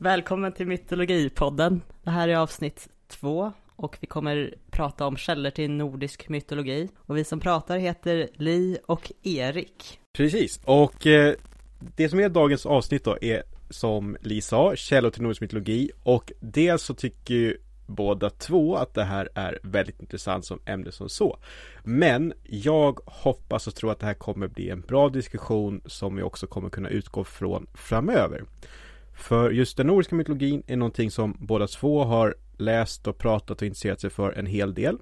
Välkommen till Mytologipodden. Det här är avsnitt två och vi kommer prata om källor till nordisk mytologi. Och vi som pratar heter Li och Erik. Precis, och eh, det som är dagens avsnitt då är som Li sa, källor till nordisk mytologi och dels så tycker ju båda två att det här är väldigt intressant som ämne som så. Men jag hoppas och tror att det här kommer bli en bra diskussion som vi också kommer kunna utgå från framöver. För just den nordiska mytologin är någonting som båda två har läst och pratat och intresserat sig för en hel del.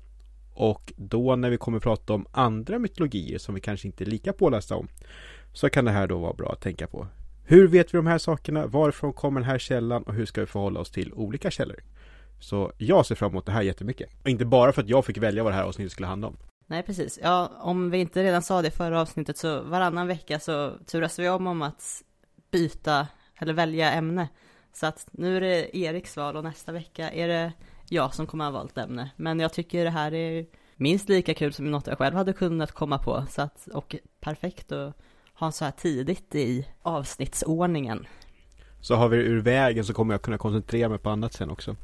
Och då när vi kommer prata om andra mytologier som vi kanske inte är lika pålästa om så kan det här då vara bra att tänka på. Hur vet vi de här sakerna? Varifrån kommer den här källan? Och hur ska vi förhålla oss till olika källor? Så jag ser fram emot det här jättemycket. Och inte bara för att jag fick välja vad det här avsnittet skulle handla om. Nej, precis. Ja, om vi inte redan sa det förra avsnittet så varannan vecka så turas vi om om att byta eller välja ämne. Så att nu är det Eriks val och nästa vecka är det jag som kommer att ha valt ämne. Men jag tycker det här är minst lika kul som något jag själv hade kunnat komma på. Så att, och perfekt att ha så här tidigt i avsnittsordningen. Så har vi det ur vägen så kommer jag kunna koncentrera mig på annat sen också.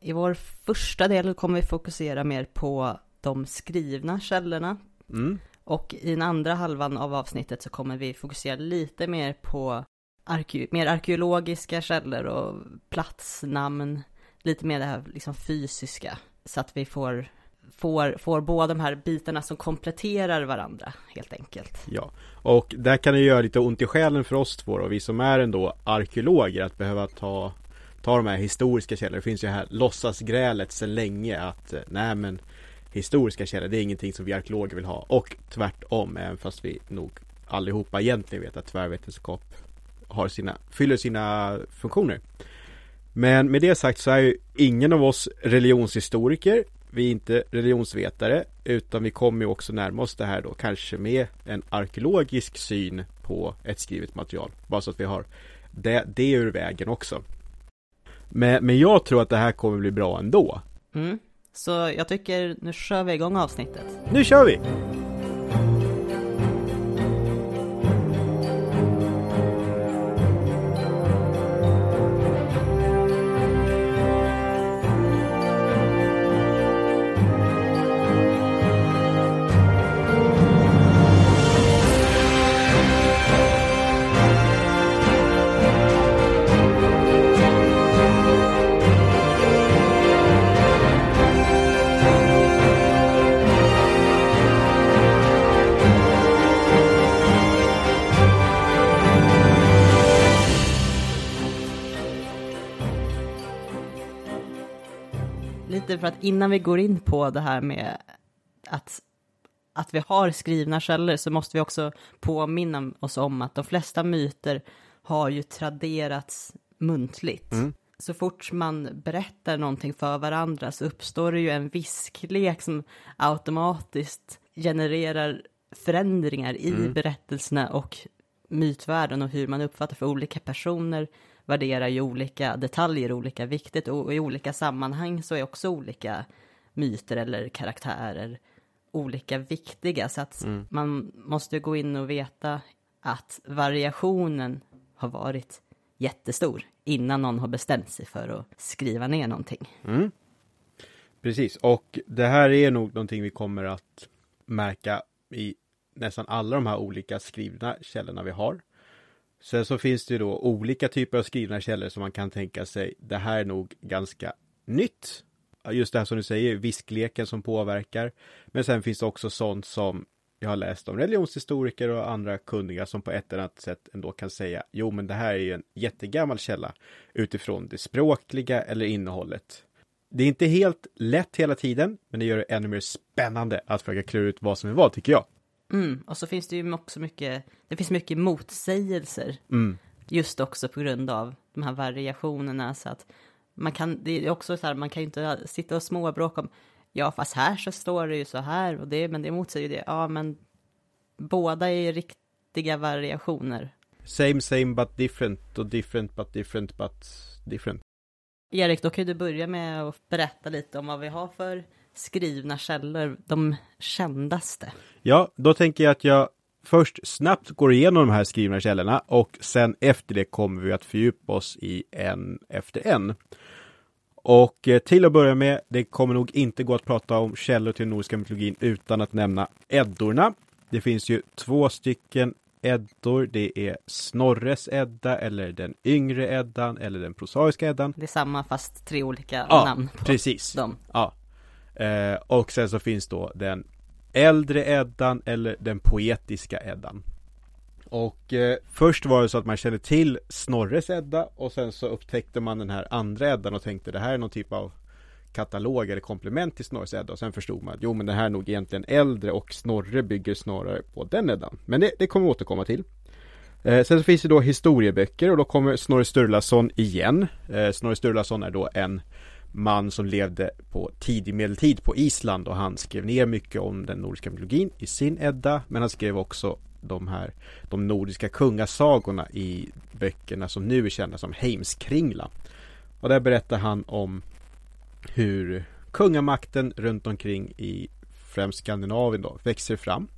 I vår första del kommer vi fokusera mer på de skrivna källorna. Mm. Och i den andra halvan av avsnittet så kommer vi fokusera lite mer på arke mer arkeologiska källor och platsnamn. Lite mer det här liksom fysiska. Så att vi får, får, får båda de här bitarna som kompletterar varandra helt enkelt. Ja, och där kan det göra lite ont i själen för oss två och vi som är ändå arkeologer att behöva ta ta de här historiska källorna. Det finns ju här låtsasgrälet sedan länge att eh, nej men historiska källor det är ingenting som vi arkeologer vill ha och tvärtom även fast vi nog allihopa egentligen vet att tvärvetenskap har sina, fyller sina funktioner. Men med det sagt så är ju ingen av oss religionshistoriker. Vi är inte religionsvetare utan vi kommer ju också närma oss det här då kanske med en arkeologisk syn på ett skrivet material. Bara så att vi har det, det ur vägen också. Men, men jag tror att det här kommer bli bra ändå. Mm. Så jag tycker nu kör vi igång avsnittet. Nu kör vi! Lite för att innan vi går in på det här med att, att vi har skrivna källor så måste vi också påminna oss om att de flesta myter har ju traderats muntligt. Mm. Så fort man berättar någonting för varandra så uppstår det ju en visklek som automatiskt genererar förändringar i Mm. berättelserna och mytvärlden och hur man uppfattar för olika personer värderar ju olika detaljer olika viktigt och i olika sammanhang så är också olika myter eller karaktärer olika viktiga så att Mm. man måste gå in och veta att variationen har varit jättestor innan någon har bestämt sig för att skriva ner någonting. Mm. Precis, och det här är nog någonting vi kommer att märka i nästan alla de här olika skrivna källorna vi har. Sen så finns det ju då olika typer av skrivna källor som man kan tänka sig, det här är nog ganska nytt. Just det här som du säger, viskleken som påverkar. Men sen finns det också sånt som jag har läst om religionshistoriker och andra kunniga som på ett eller annat sätt ändå kan säga, jo men det här är ju en jättegammal källa utifrån det språkliga eller innehållet. Det är inte helt lätt hela tiden, men det gör det ännu mer spännande att försöka klura ut vad som är vad, tycker jag. Mm, och så finns det ju också mycket, det finns mycket motsägelser Mm. just också på grund av de här variationerna så att man kan, det är också så här, man kan ju inte sitta och småbråka om, ja fast här så står det ju så här och det, men det motsäger ju det, ja men båda är ju riktiga variationer. Same same but different och different but different but different. Erik, då kan du börja med att berätta lite om vad vi har för skrivna källor, de kändaste. Ja, då tänker jag att jag först snabbt går igenom de här skrivna källorna och sen efter det kommer vi att fördjupa oss i en efter en. Och eh, till att börja med, det kommer nog inte gå att prata om källor till nordiska mytologin utan att nämna Eddorna. Det finns ju två stycken Eddor. Det är Snorres Edda eller den yngre Eddan eller den prosaiska Eddan. Det är samma fast tre olika Ja, namn på Precis. dem. Ja. Eh, och sen så finns då den äldre Eddan eller den poetiska Eddan. Och eh, först var det så att man kände till Snorres Edda och sen så upptäckte man den här andra Eddan och tänkte det här är någon typ av katalog eller komplement till Snorres Edda och sen förstod man att jo men det här är nog egentligen äldre och Snorre bygger snarare på den Eddan. Men det, det kommer vi återkomma till. Eh, sen så finns det då historieböcker och då kommer Snorre Sturlason igen. Eh, Snorre Sturlason är då en man som levde på tidig medeltid på Island och han skrev ner mycket om den nordiska mytologin i sin Edda men han skrev också de här de nordiska kungasagorna i böckerna som nu är kända som Heimskringla. Och där berättar han om hur kungamakten runt omkring i främst Skandinavien då växer fram.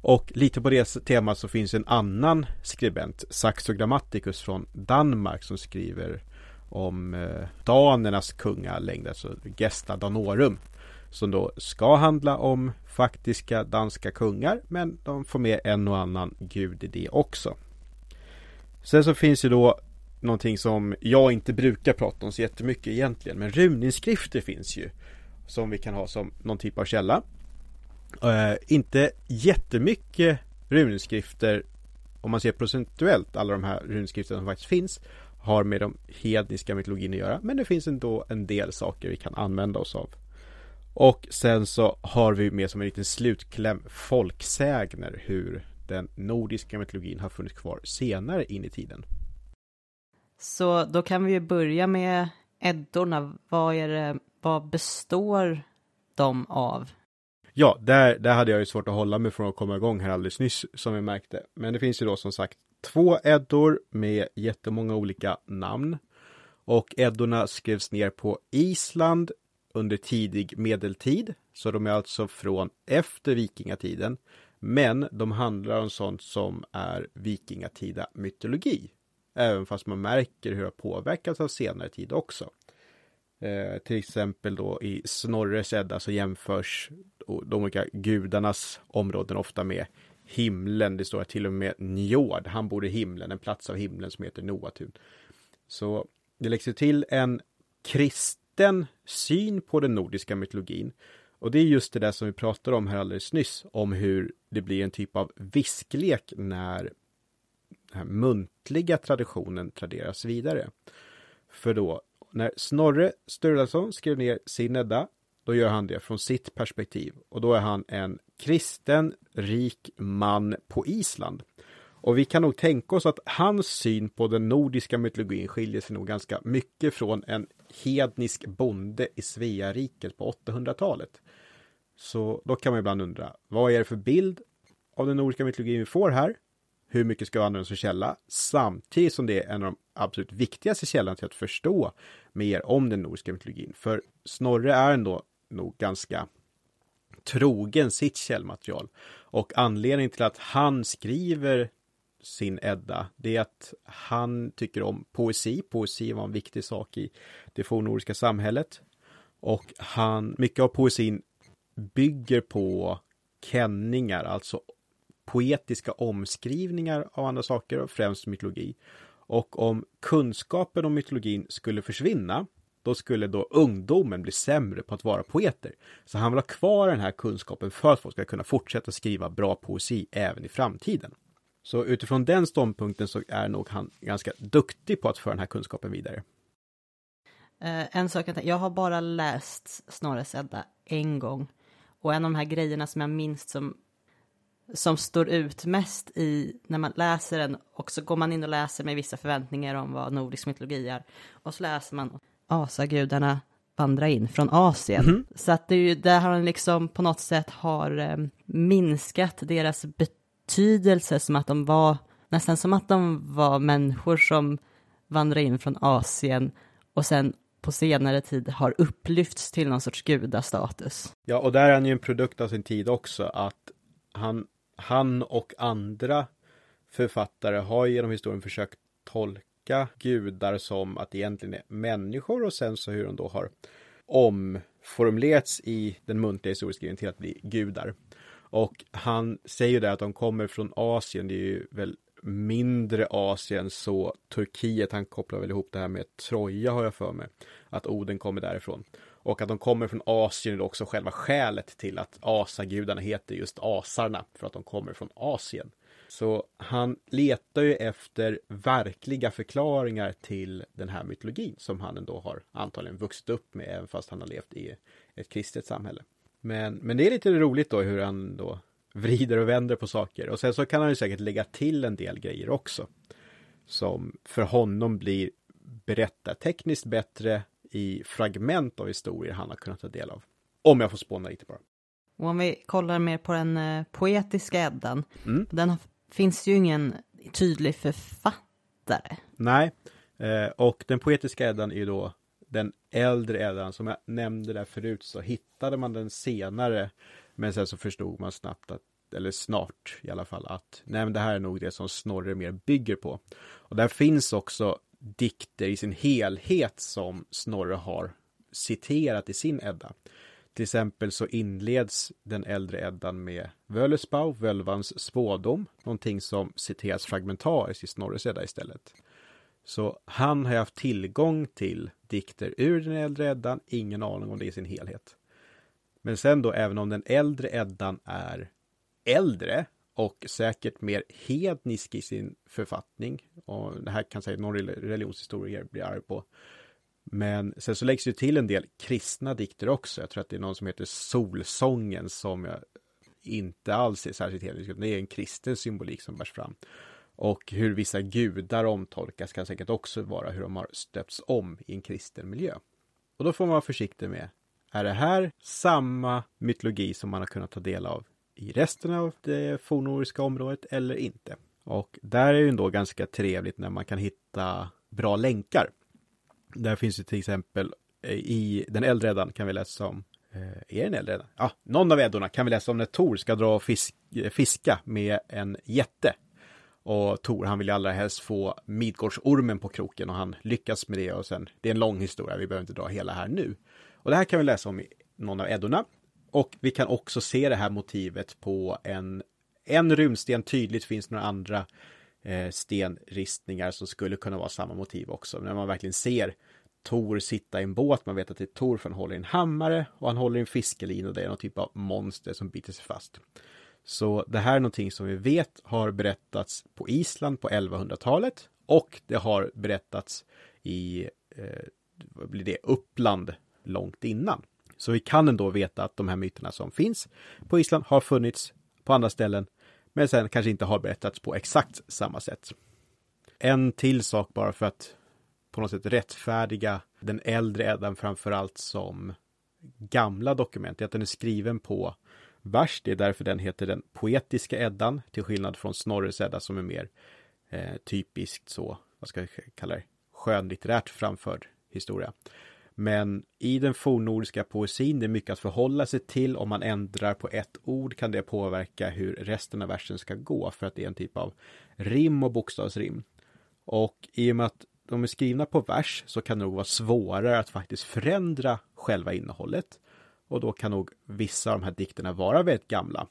Och lite på det temat så finns en annan skribent, Saxo Grammaticus från Danmark som skriver om eh, danernas kungalängd, alltså Gesta Danorum. Som då ska handla om faktiska danska kungar, men de får med en och annan gud i det också. Sen så finns det då någonting som jag inte brukar prata om så jättemycket egentligen, men runinskrifter finns ju. Som vi kan ha som någon typ av källa. Eh, inte jättemycket runinskrifter om man ser procentuellt alla de här runinskrifterna som faktiskt finns har med de hedniska mytologin att göra. Men det finns ändå en del saker vi kan använda oss av. Och sen så har vi med som en liten slutkläm folksägner hur den nordiska mytologin har funnits kvar senare in i tiden. Så då kan vi ju börja med Eddorna. Vad, är det, vad består de av? Ja, där, där hade jag ju svårt att hålla mig från att komma igång här alldeles nyss som vi märkte. Men det finns ju då som sagt två Eddor med jättemånga olika namn. Och Eddorna skrevs ner på Island under tidig medeltid. Så de är alltså från efter vikingatiden. Men de handlar om sånt som är vikingatida mytologi. Även fast man märker hur det har påverkats av senare tid också. Eh, till exempel då i Snorres Edda så jämförs de olika gudarnas områden ofta med himlen. Det står till och med Njord. Han bor i himlen, en plats av himlen som heter Noatun. Så det läggs till en kristen syn på den nordiska mytologin. Och det är just det där som vi pratade om här alldeles nyss, om hur det blir en typ av visklek när den här muntliga traditionen traderas vidare. För då, när Snorre Sturlason skrev ner sin Edda, då gör han det från sitt perspektiv. Och då är han en kristen, rik man på Island. Och vi kan nog tänka oss att hans syn på den nordiska mytologin skiljer sig nog ganska mycket från en hednisk bonde i Sveariket på 800-talet. Så då kan man ibland undra, vad är det för bild av den nordiska mytologin vi får här? Hur mycket ska vi använda som källa? Samtidigt som det är en av de absolut viktigaste källorna till att förstå mer om den nordiska mytologin. För Snorre är ändå nog ganska trogen sitt källmaterial. Och anledningen till att han skriver sin Edda, det är att han tycker om poesi. Poesi var en viktig sak i det fornnordiska samhället. Och han, mycket av poesin bygger på kenningar, alltså poetiska omskrivningar av andra saker, främst mytologi. Och om kunskapen om mytologin skulle försvinna, då skulle då ungdomen bli sämre på att vara poeter. Så han vill ha kvar den här kunskapen för att folk ska kunna fortsätta skriva bra poesi även i framtiden. Så utifrån den ståndpunkten så är nog han ganska duktig på att föra den här kunskapen vidare. Eh, en sak jag tänkte, jag har bara läst Snorres Edda en gång. Och en av de här grejerna som jag minns som, som står ut mest i när man läser den och så går man in och läser med vissa förväntningar om vad nordisk mytologi är. Och så läser man asagudarna vandra in från Asien. Mhm. Så att det är ju där han liksom på något sätt har eh, minskat deras betydelse som att de var nästan som att de var människor som vandrade in från Asien och sen på senare tid har upplyfts till någon sorts gudastatus. Ja, och där är han ju en produkt av sin tid också, att han han och andra författare har genom historien försökt tolka gudar som att det egentligen är människor och sen så hur de då har omformulerats i den muntliga historieskrivningen till att bli gudar. Och han säger ju där att de kommer från Asien, det är ju väl mindre Asien så Turkiet, han kopplar väl ihop det här med Troja har jag för mig. Att Oden kommer därifrån. Och att de kommer från Asien är också själva skälet till att asagudarna heter just asarna, för att de kommer från Asien. Så han letar ju efter verkliga förklaringar till den här mytologin som han ändå har antagligen vuxit upp med, även fast han har levt i ett kristet samhälle. Men, men det är lite roligt då hur han då vrider och vänder på saker. Och sen så kan han ju säkert lägga till en del grejer också. Som för honom blir berättartekniskt bättre i fragment av historier han har kunnat ta del av. Om jag får spåna lite bara. Och om vi kollar mer på den eh, poetiska Eddan, mm. den finns ju ingen tydlig författare. Nej, eh, och den poetiska Eddan är ju då den äldre Eddan. Som jag nämnde där förut så hittade man den senare. Men sen så förstod man snabbt att eller snart i alla fall, att nej, men det här är nog det som Snorre mer bygger på. Och där finns också dikter i sin helhet som Snorre har citerat i sin Edda. Till exempel så inleds den äldre Eddan med Völesbau, Völvans spådom, någonting som citeras fragmentariskt i Snorres Edda istället. Så han har haft tillgång till dikter ur den äldre Eddan, ingen aning om det i sin helhet. Men sen då, även om den äldre Eddan är äldre och säkert mer hednisk i sin författning. Och det här kan säkert någon religionshistoriker bli arg på. Men sen så läggs det till en del kristna dikter också. Jag tror att det är någon som heter Solsången som jag inte alls är särskilt hednisk. Det är en kristen symbolik som bärs fram. Och hur vissa gudar omtolkas kan säkert också vara hur de har stöpts om i en kristen miljö. Och då får man vara försiktig med, är det här samma mytologi som man har kunnat ta del av i resten av det fornnordiska området eller inte. Och där är det ändå ganska trevligt när man kan hitta bra länkar. Där finns det till exempel eh, i den äldre Eddan kan vi läsa om eh, är den äldre Eddan? Ja, någon av Eddorna kan vi läsa om när Tor ska dra och fisk, eh, fiska med en jätte. Och Tor, han vill ju allra helst få Midgårdsormen på kroken och han lyckas med det och sen, det är en lång historia, vi behöver inte dra hela här nu. Och det här kan vi läsa om i någon av Eddorna. Och vi kan också se det här motivet på en, en runsten. Tydligt finns några andra Eh, stenristningar som skulle kunna vara samma motiv också. När man verkligen ser Tor sitta i en båt, man vet att det är Tor för han håller i en hammare och han håller i en fiskelina och det är någon typ av monster som biter sig fast. Så det här är någonting som vi vet har berättats på Island på 1100-talet och det har berättats i eh, vad blir det, Uppland långt innan. Så vi kan ändå veta att de här myterna som finns på Island har funnits på andra ställen, men sen kanske inte har berättats på exakt samma sätt. En till sak bara för att på något sätt rättfärdiga den äldre Eddan framförallt som gamla dokument, är att den är skriven på vers. Det är därför den heter den poetiska Eddan, till skillnad från Snorres Edda som är mer eh, typiskt så, vad ska jag kalla det, skönlitterärt framförd historia. Men i den fornnordiska poesin, det är mycket att förhålla sig till. Om man ändrar på ett ord kan det påverka hur resten av versen ska gå, för att det är en typ av rim och bokstavsrim. Och i och med att de är skrivna på vers så kan det nog vara svårare att faktiskt förändra själva innehållet. Och då kan nog vissa av de här dikterna vara väldigt gamla.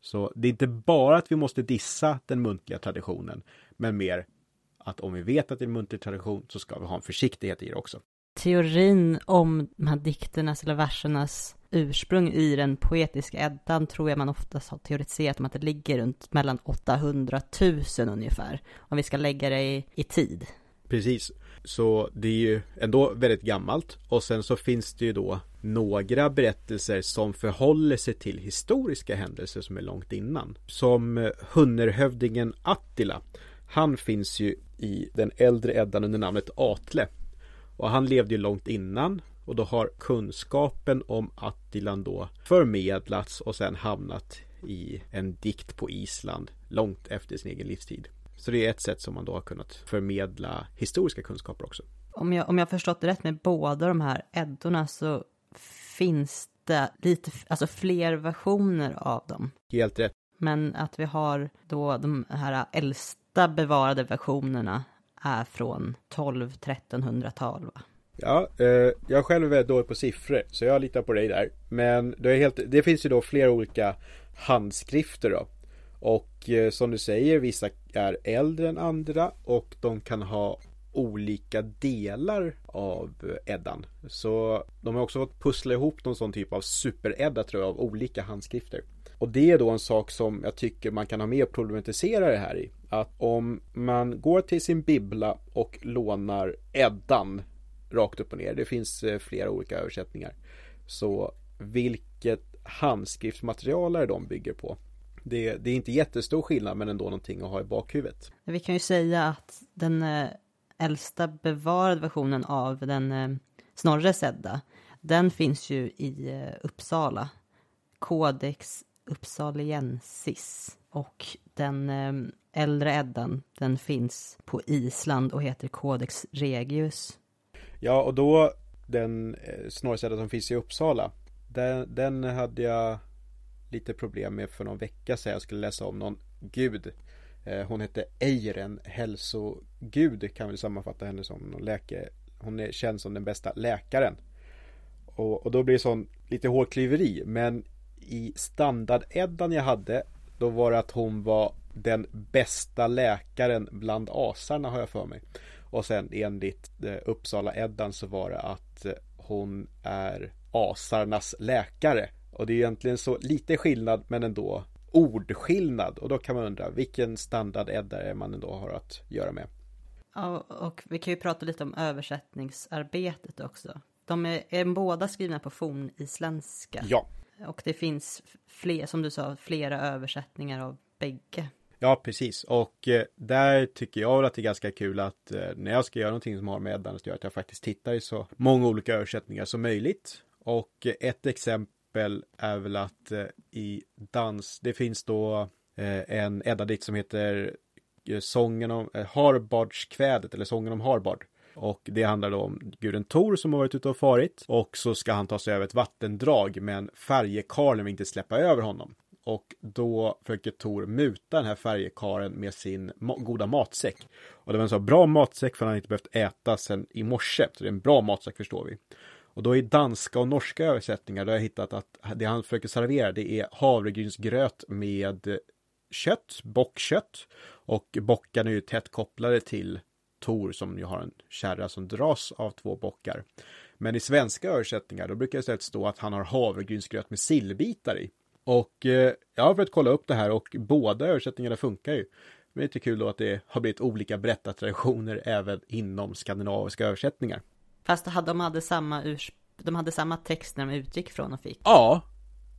Så det är inte bara att vi måste dissa den muntliga traditionen, men mer att om vi vet att det är en muntlig tradition så ska vi ha en försiktighet i det också teorin om de här dikternas eller versernas ursprung i den poetiska Eddan tror jag man oftast har teoretiserat om att det ligger runt mellan 800 000 ungefär, om vi ska lägga det i, i tid. Precis, så det är ju ändå väldigt gammalt och sen så finns det ju då några berättelser som förhåller sig till historiska händelser som är långt innan. Som eh, Hunnerhövdingen Attila. Han finns ju i den äldre Eddan under namnet Atle och han levde ju långt innan och då har kunskapen om Attilan då förmedlats och sen hamnat i en dikt på Island långt efter sin egen livstid. Så det är ett sätt som man då har kunnat förmedla historiska kunskaper också. Om jag, om jag förstått det rätt med båda de här Eddorna så finns det lite, alltså fler versioner av dem. Helt rätt. Men att vi har då de här äldsta bevarade versionerna är från 12-1300-tal va? Ja, eh, jag själv är väldigt dålig på siffror så jag litar på dig där. Men det, är helt, det finns ju då flera olika handskrifter då. Och eh, som du säger, vissa är äldre än andra och de kan ha olika delar av Eddan. Så de har också fått pussla ihop någon sån typ av super-Edda tror jag av olika handskrifter. Och det är då en sak som jag tycker man kan ha med och problematisera det här i. Att om man går till sin bibbla och lånar Eddan rakt upp och ner. Det finns eh, flera olika översättningar. Så vilket handskriftsmaterial är de bygger på? Det, det, är inte jättestor skillnad men ändå någonting att ha i bakhuvudet. Vi kan ju säga att den eh, äldsta bevarade versionen av den eh, Snorre sedda, den finns ju i eh, Uppsala. Codex Uppsaliensis. Och den eh, äldre Eddan, den finns på Island och heter Codex Regius. Ja, och då den eh, snorrsädda som finns i Uppsala. Den, den hade jag lite problem med för någon vecka sedan. Jag skulle läsa om någon gud. Eh, hon hette Eiren, hälsogud kan vi sammanfatta henne som. Någon läke, hon är känd som den bästa läkaren. Och, och då blir det sån lite hårklyveri. Men i standardeddan jag hade då var det att hon var den bästa läkaren bland asarna har jag för mig. Och sen enligt eh, Uppsala-Eddan så var det att eh, hon är asarnas läkare. Och det är egentligen så lite skillnad men ändå ordskillnad. Och då kan man undra vilken standard Edda är man ändå har att göra med. Ja, och vi kan ju prata lite om översättningsarbetet också. De är, är båda skrivna på fornisländska. Ja. Och det finns fler, som du sa, flera översättningar av bägge. Ja, precis. Och eh, där tycker jag att det är ganska kul att eh, när jag ska göra någonting som har med Eddan att göra, att jag faktiskt tittar i så många olika översättningar som möjligt. Och eh, ett exempel är väl att eh, i dans, det finns då eh, en Edda-dikt som heter eh, Sången om Harbardskvädet eller Sången om Harbard. Och det handlar då om guden Tor som har varit ute och farit. Och så ska han ta sig över ett vattendrag men färjekarlen vill inte släppa över honom. Och då försöker Tor muta den här färjekaren med sin ma goda matsäck. Och det var en så bra matsäck för han inte behövt äta sen i morse. Så det är en bra matsäck förstår vi. Och då i danska och norska översättningar då har jag hittat att det han försöker servera det är havregrynsgröt med kött, bockkött. Och bockarna är ju tätt kopplade till Tor som ju har en kärra som dras av två bockar. Men i svenska översättningar då brukar det istället stå att han har havregrynsgröt med sillbitar i. Och eh, jag har försökt kolla upp det här och båda översättningarna funkar ju. Men det är lite kul då att det har blivit olika berättartraditioner även inom skandinaviska översättningar. Fast de hade samma urs de hade samma text när de utgick från och fick. Ja,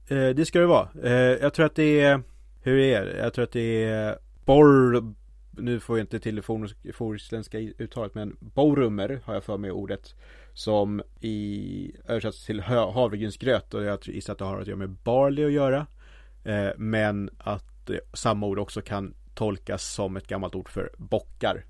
eh, det ska det vara. Eh, jag tror att det är, hur är det? Jag tror att det är Bor, nu får jag inte till det forisländska uttalet, men borrummer har jag för mig ordet. Som i översatts till havregrynsgröt och jag gissar att det har att göra med barley att göra. Eh, men att samma ord också kan tolkas som ett gammalt ord för bockar.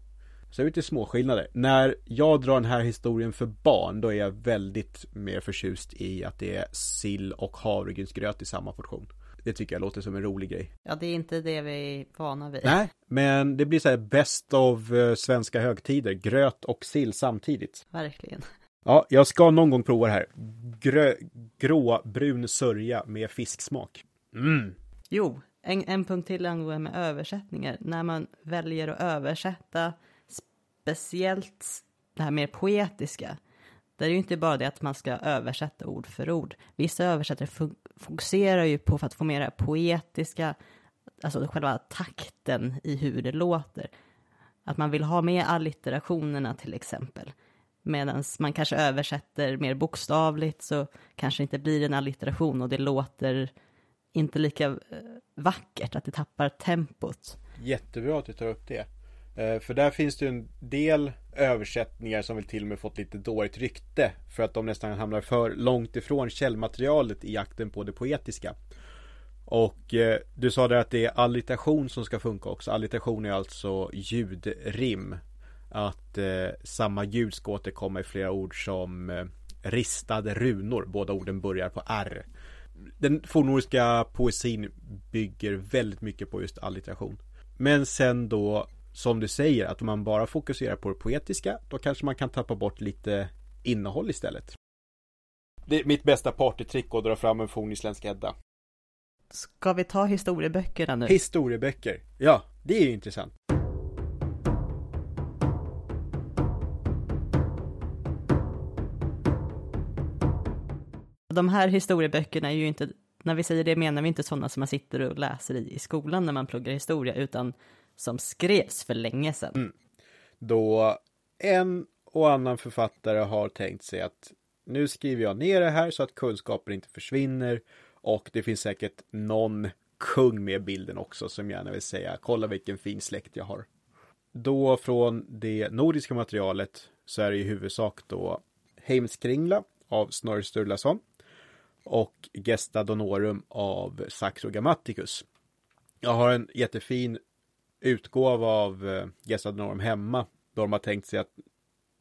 Så det är lite små skillnader. När jag drar den här historien för barn, då är jag väldigt mer förtjust i att det är sill och havregrynsgröt i samma portion. Det tycker jag låter som en rolig grej. Ja, det är inte det vi är vana vid. Nej, men det blir så här bäst av uh, svenska högtider. Gröt och sill samtidigt. Verkligen. Ja, jag ska någon gång prova det här. Grö, gråbrun sörja med fisksmak. Mm. Jo, en, en punkt till angående med översättningar. När man väljer att översätta speciellt det här mer poetiska. där är ju inte bara det att man ska översätta ord för ord. Vissa översättare fokuserar ju på för att få mer det poetiska, alltså själva takten i hur det låter. Att man vill ha med allitterationerna till exempel. Medan man kanske översätter mer bokstavligt så kanske inte blir en allitteration och det låter inte lika eh, vackert, att det tappar tempot. Jättebra att du tar upp det. Eh, för där finns det ju en del översättningar som väl till och med fått lite dåligt rykte för att de nästan hamnar för långt ifrån källmaterialet i jakten på det poetiska. Och eh, du sa där att det är allitation som ska funka också. Allitation är alltså ljudrim att eh, samma ljud ska återkomma i flera ord som eh, ristade runor. Båda orden börjar på R. den fornnordiska poesin bygger väldigt mycket på just allitteration. Men sen då, som du säger, att om man bara fokuserar på det poetiska, då kanske man kan tappa bort lite innehåll istället. Det är mitt bästa partytrick att dra fram en fornisländsk Edda. Ska vi ta historieböckerna nu? Historieböcker, ja, det är ju intressant. De här historieböckerna är ju inte, när vi säger det menar vi inte sådana som man sitter och läser i i skolan när man pluggar historia, utan som skrevs för länge sedan. Mm. Då en och annan författare har tänkt sig att nu skriver jag ner det här så att kunskapen inte försvinner och det finns säkert någon kung med bilden också som gärna vill säga kolla vilken fin släkt jag har. Då från det nordiska materialet så är det i huvudsak då Heimskringla av Snorre Sturlason och Gesta Donorum av Saxo Grammaticus. Jag har en jättefin utgåva av eh, Norm hemma då de har tänkt sig att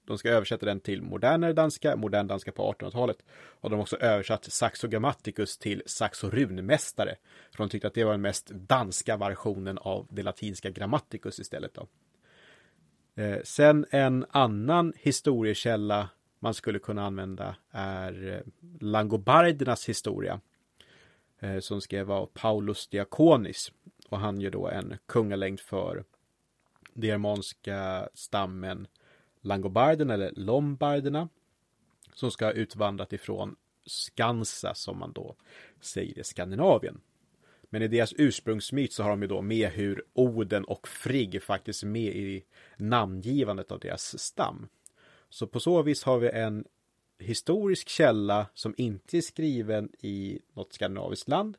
de ska översätta den till modernare danska, modern danska på 1800-talet. Och de har också översatt Saxo Grammaticus till Saxo runmästare. För de tyckte att det var den mest danska versionen av det latinska Grammaticus istället. Då. Eh, sen en annan historiekälla man skulle kunna använda är eh, Langobardernas historia. Eh, som skrev av Paulus Diakonis. Och han gör då en kungalängd för den germanska stammen Langobarderna eller Lombarderna. Som ska ha utvandrat ifrån Skansa som man då säger i Skandinavien. Men i deras ursprungsmyt så har de ju då med hur Oden och Frigg faktiskt är med i namngivandet av deras stam. Så på så vis har vi en historisk källa som inte är skriven i något skandinaviskt land.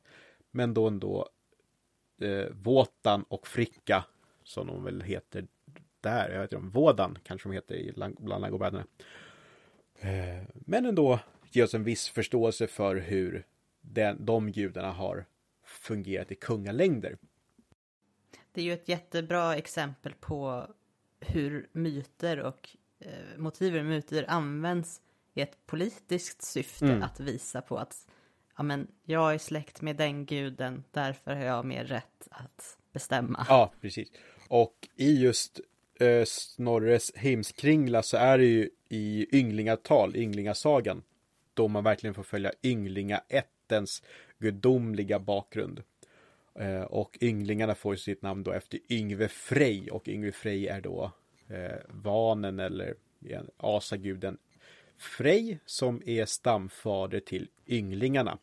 Men då ändå eh, Våtan och Fricka som de väl heter där. Jag vet inte om Vådan kanske de heter i bland Langobärderna. Eh, men ändå ger oss en viss förståelse för hur den, de gudarna har fungerat i kungalängder. Det är ju ett jättebra exempel på hur myter och eh, motiver och myter används i ett politiskt syfte mm. att visa på att ja, men jag är släkt med den guden, därför har jag mer rätt att bestämma. Ja, precis. Och i just eh, Snorres Heimskringla så är det ju i ynglingatal, ynglingasagan, då man verkligen får följa ynglingaättens gudomliga bakgrund. Eh, och ynglingarna får sitt namn då efter Yngve Frej och Yngve Frej är då eh, vanen eller asaguden Frej som är stamfader till ynglingarna.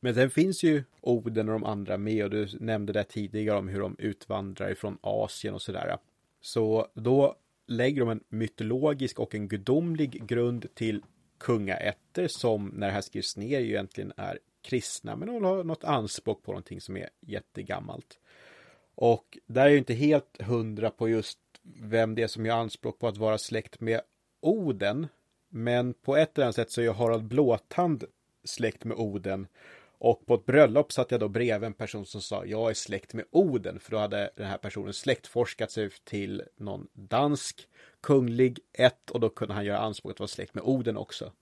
Men sen finns ju Oden och de andra med och du nämnde det tidigare om hur de utvandrar ifrån Asien och sådär. Så då lägger de en mytologisk och en gudomlig grund till kungaätter som när det här skrivs ner egentligen är kristna men de har något anspråk på någonting som är jättegammalt. Och där är ju inte helt hundra på just vem det är som gör anspråk på att vara släkt med Oden. Men på ett eller annat sätt så är Harald Blåtand släkt med Oden. Och på ett bröllop satt jag då bredvid en person som sa jag är släkt med Oden. För då hade den här personen släktforskat sig till någon dansk kunglig ett och då kunde han göra anspråk att vara släkt med Oden också.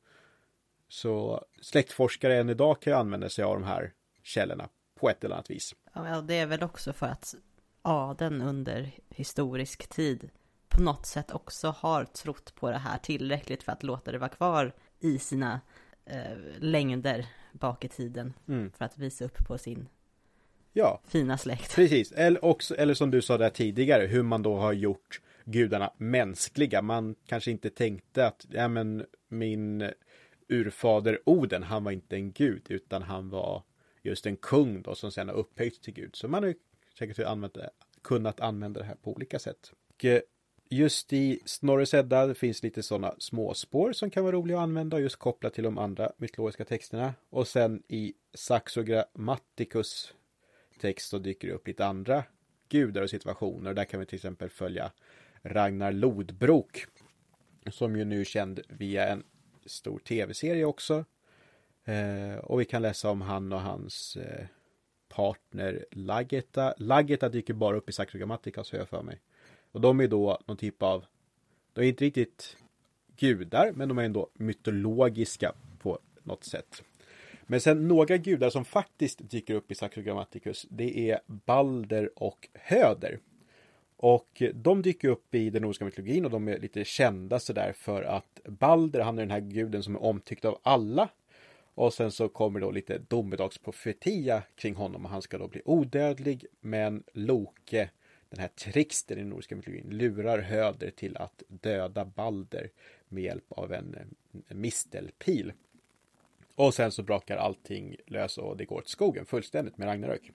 Så släktforskare än idag kan ju använda sig av de här källorna på ett eller annat vis. Ja, det är väl också för att adeln under historisk tid på något sätt också har trott på det här tillräckligt för att låta det vara kvar i sina eh, längder bak i tiden. Mm. För att visa upp på sin ja, fina släkt. Precis, eller, också, eller som du sa där tidigare, hur man då har gjort gudarna mänskliga. Man kanske inte tänkte att, ja men min urfader Oden, han var inte en gud, utan han var just en kung då som sedan har upphöjts till gud. Så man har säkert använt det, kunnat använda det här på olika sätt. Och eh, just i Snorres Edda finns lite sådana småspår som kan vara roliga att använda just kopplat till de andra mytologiska texterna. Och sen i Saxo Grammaticus text så dyker det upp lite andra gudar och situationer. Där kan vi till exempel följa Ragnar Lodbrok. Som ju nu är känd via en stor tv-serie också. Eh, och vi kan läsa om han och hans eh, partner Lageta. Lageta dyker bara upp i Saxo Grammatica så jag för mig. Och de är då någon typ av, de är inte riktigt gudar, men de är ändå mytologiska på något sätt. Men sen några gudar som faktiskt dyker upp i Saxo Grammaticus, det är Balder och Höder. Och de dyker upp i den nordiska mytologin och de är lite kända sådär för att Balder, han är den här guden som är omtyckt av alla. Och sen så kommer då lite domedagsprofetia kring honom och han ska då bli odödlig. Men Loke, den här tricksten i den nordiska mytologin, lurar Höder till att döda Balder med hjälp av en, mistelpil. Och sen så brakar allting lös och det går åt skogen fullständigt med Ragnarök.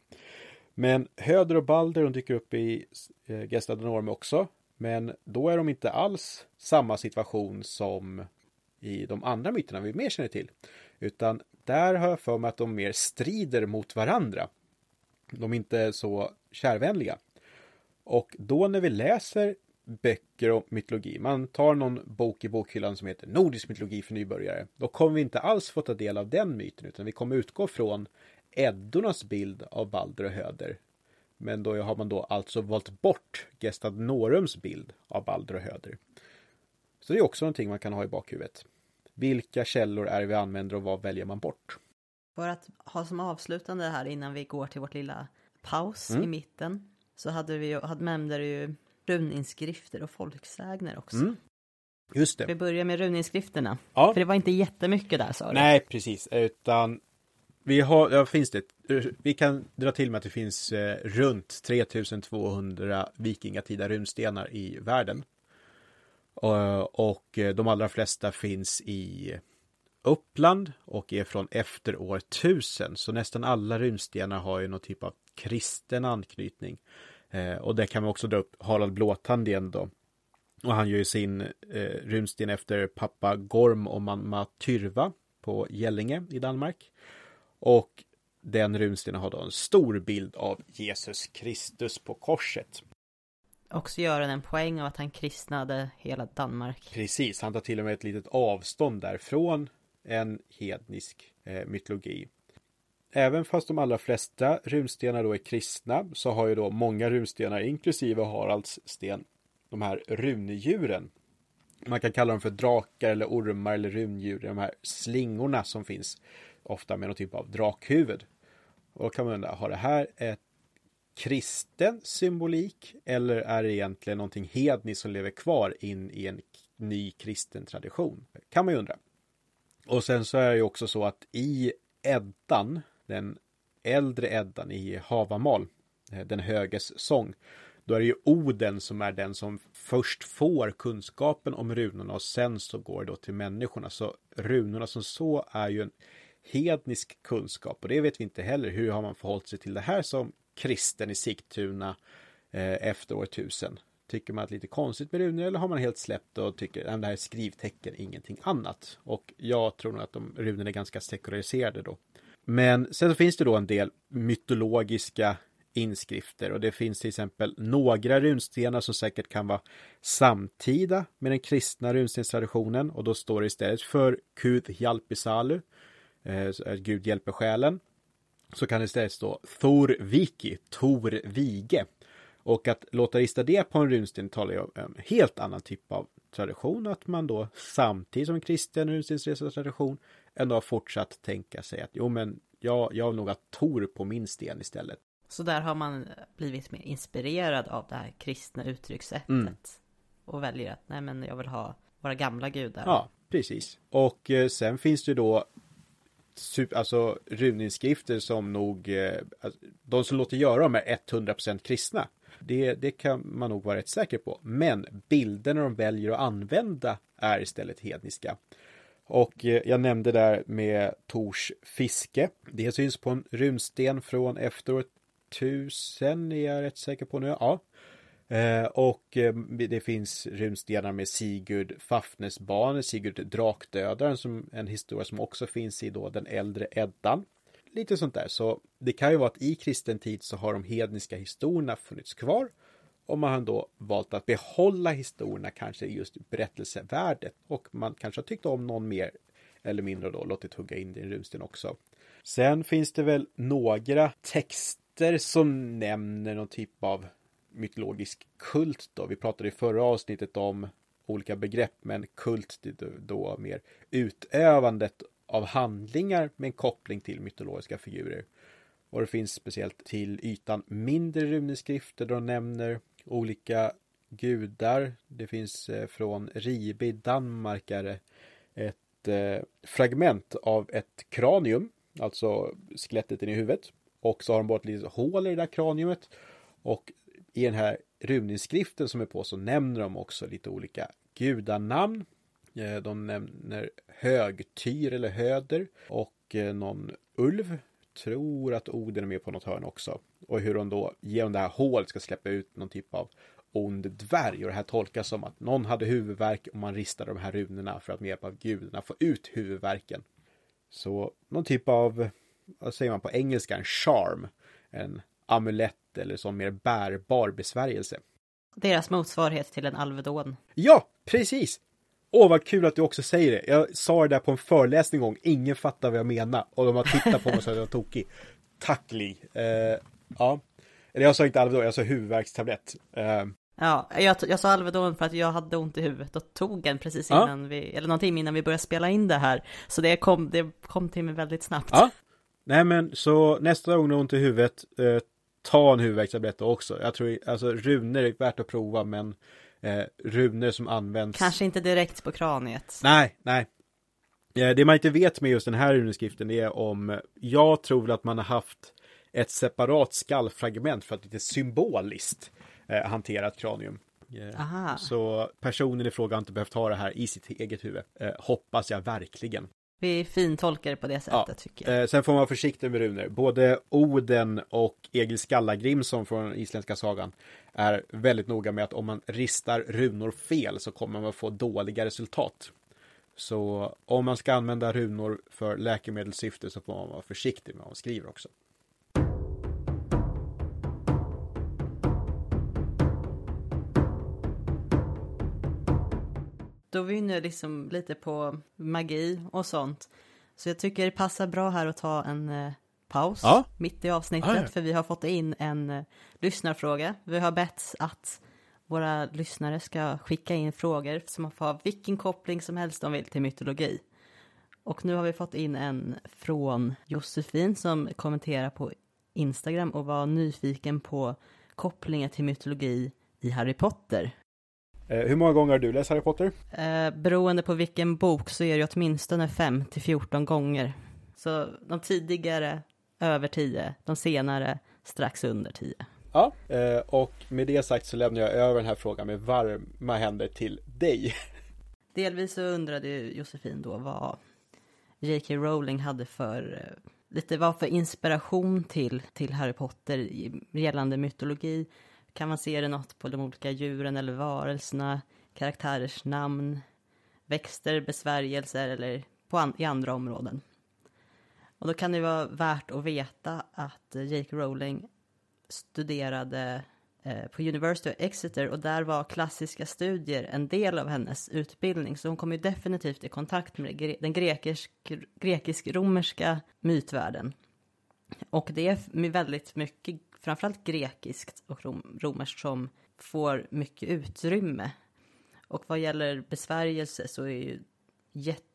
Men Höder och Balder de dyker upp i eh, också. Men då är de inte alls samma situation som i de andra myterna vi mer känner till. Utan där har jag för mig att de mer strider mot varandra. De är inte så kärvänliga. Och då när vi läser böcker om mytologi, man tar någon bok i bokhyllan som heter Nordisk mytologi för nybörjare, då kommer vi inte alls få ta del av den myten, utan vi kommer utgå från Eddornas bild av Balder och Höder. Men då har man då alltså valt bort Gestad Norums bild av Balder och Höder. Så det är också någonting man kan ha i bakhuvudet. Vilka källor är det vi använder och vad väljer man bort? För att ha som avslutande här innan vi går till vårt lilla paus mm. i mitten så hade vi hade, nämnde du ju runinskrifter och folksägner också. Mm. Just det. Vi börjar med runinskrifterna. Ja. För det var inte jättemycket där sa du. Nej, precis. Utan vi har, ja finns det, vi kan dra till med att det finns eh, runt 3200 vikingatida runstenar i världen. Och, och eh, de allra flesta finns i Uppland och är från efter år 1000. Så nästan alla runstenar har ju någon typ av kristen anknytning. Eh, och det kan man också dra upp Harald Blåtand igen då. Och han gör ju sin eh, runsten efter pappa Gorm och mamma Tyrva på Gällinge i Danmark. Och den runstenen har då en stor bild av Jesus Kristus på korset. Också gör den en poäng av att han kristnade hela Danmark. Precis, han tar till och med ett litet avstånd där från en hednisk eh, mytologi. Även fast de allra flesta runstenar då är kristna så har ju då många runstenar inklusive Haralds sten de här rundjuren. Man kan kalla dem för drakar eller ormar eller rundjur, de här slingorna som finns ofta med någon typ av drakhuvud. Och då kan man undra, har det här ett kristen symbolik eller är det egentligen någonting hedniskt som lever kvar in i en ny kristen tradition? Kan man ju undra. Och sen så är det ju också så att i Eddan, den äldre Eddan i Havamal, eh, den höges sång, då är det ju Oden som är den som först får kunskapen om runorna och sen så går det då till människorna. Så runorna som så är ju en hednisk kunskap och det vet vi inte heller. Hur har man förhållit sig till det här som kristen i Sigtuna eh, efter år 1000? Tycker man att det är lite konstigt med runor eller har man helt släppt och tycker att det här är skrivtecken, ingenting annat? Och jag tror nog att de runorna är ganska sekulariserade då. Men sen så finns det då en del mytologiska inskrifter och det finns till exempel några runstenar som säkert kan vara samtida med den kristna runstenstraditionen och då står det istället för Kuth Hjalpisalu eh, Gud hjälper själen så kan det istället stå Thor Viki, Tor Vige. Och att låta rista det på en runsten talar ju om en helt annan typ av tradition. Att man då samtidigt som en kristen runstenstradition ändå har fortsatt tänka sig att jo men jag, jag har att Tor på min sten istället. Så där har man blivit mer inspirerad av det här kristna uttryckssättet. Mm. Och väljer att nej men jag vill ha våra gamla gudar. Ja, precis. Och eh, sen finns det då alltså runinskrifter som nog, eh, alltså, de som låter göra dem är 100% kristna. Det, det kan man nog vara rätt säker på. Men bilderna de väljer att använda är istället hedniska. Och eh, jag nämnde där med Tors fiske. Det syns på en runsten från efter 1000 är jag rätt säker på nu. Ja, eh, och eh, det finns runstenar med Sigurd Fafnesbane, Sigurd Drakdödaren som en historia som också finns i då den äldre Eddan. Lite sånt där, så det kan ju vara att i kristen tid så har de hedniska historierna funnits kvar och man har då valt att behålla historierna kanske just berättelsevärdet och man kanske har tyckt om någon mer eller mindre då låtit hugga in i en runsten också. Sen finns det väl några texter som nämner någon typ av mytologisk kult då. Vi pratade i förra avsnittet om olika begrepp, men kult det då mer utövandet av handlingar med en koppling till mytologiska figurer. Och det finns speciellt till ytan mindre runeskrifter. De nämner olika gudar. Det finns eh, från Ribe i Danmark är det ett eh, fragment av ett kranium, alltså skelettet i huvudet. Och så har de bara ett litet hål i det där kraniumet. Och i den här runinskriften som är på så nämner de också lite olika gudanamn. Eh, de nämner högtyr eller höder och någon ulv. Tror att Oden är med på något hörn också. Och hur de då genom det här hålet ska släppa ut någon typ av ond dvärg. Och det här tolkas som att någon hade huvudvärk och man ristade de här runorna för att med hjälp av gudarna få ut huvudvärken. Så någon typ av, vad säger man på engelska, en charm. En amulett eller sån mer bärbar besvärjelse. Deras motsvarighet till en Alvedon. Ja, precis! Åh, vad kul att du också säger det. Jag sa det där på en föreläsning en gång. Ingen fattar vad jag menar. Och de har tittat på mig så att jag var tokig. Tack Li. Uh, ja. Eller jag sa inte Alvedon, jag sa huvudvärkstablett. Uh, Ja, jag, jag sa Alvedon för att jag hade ont i huvudet och tog en precis innan ja. vi, eller någonting innan vi började spela in det här. Så det kom, det kom till mig väldigt snabbt. Ja. Nej men så nästa gång du har ont i huvudet, eh, ta en huvudvärkstablett också. Jag tror, alltså runor är värt att prova men eh, runor som används Kanske inte direkt på kraniet Nej, nej eh, Det man inte vet med just den här runeskriften är om Jag tror att man har haft ett separat skallfragment för att lite symboliskt eh, hantera ett kranium eh, Aha. Så personen i fråga har inte behövt ha det här i sitt eget huvud eh, Hoppas jag verkligen vi fintolkar det på det sättet ja. tycker jag. Eh, sen får man vara försiktig med runor. Både Oden och Egil Skallagrimson från isländska sagan är väldigt noga med att om man ristar runor fel så kommer man få dåliga resultat. Så om man ska använda runor för läkemedelssyfte så får man vara försiktig med vad man skriver också. Då är vi nu liksom lite på magi och sånt. Så jag tycker det passar bra här att ta en eh, paus ja. mitt i avsnittet. Ja, ja. För vi har fått in en eh, lyssnarfråga. Vi har bett att våra lyssnare ska skicka in frågor som får ha vilken koppling som helst de vill till mytologi. Och nu har vi fått in en från Josefin som kommenterar på Instagram och var nyfiken på kopplingen till mytologi i Harry Potter. Eh, hur många gånger har du läst Harry Potter? Eh, beroende på vilken bok så är det åtminstone 5 till 14 gånger. Så de tidigare över 10, de senare strax under 10. Ja, eh, och med det sagt så lämnar jag över den här frågan med varma händer till dig. Delvis så undrade Josefin då vad J.K. Rowling hade för eh, lite vad för inspiration till, till Harry Potter gällande mytologi kan man se det något på de olika djuren eller varelserna, karaktärers namn, växter, besvärjelser eller på an i andra områden. Och då kan det vara värt att veta att eh, Jake Rowling studerade eh, på University of Exeter och där var klassiska studier en del av hennes utbildning. Så hon kom ju definitivt i kontakt med den grekisk, grekisk-romerska mytvärlden. Och det är väldigt mycket framförallt grekiskt och rom, romerskt som får mycket utrymme. Och vad gäller besvärjelse så är ju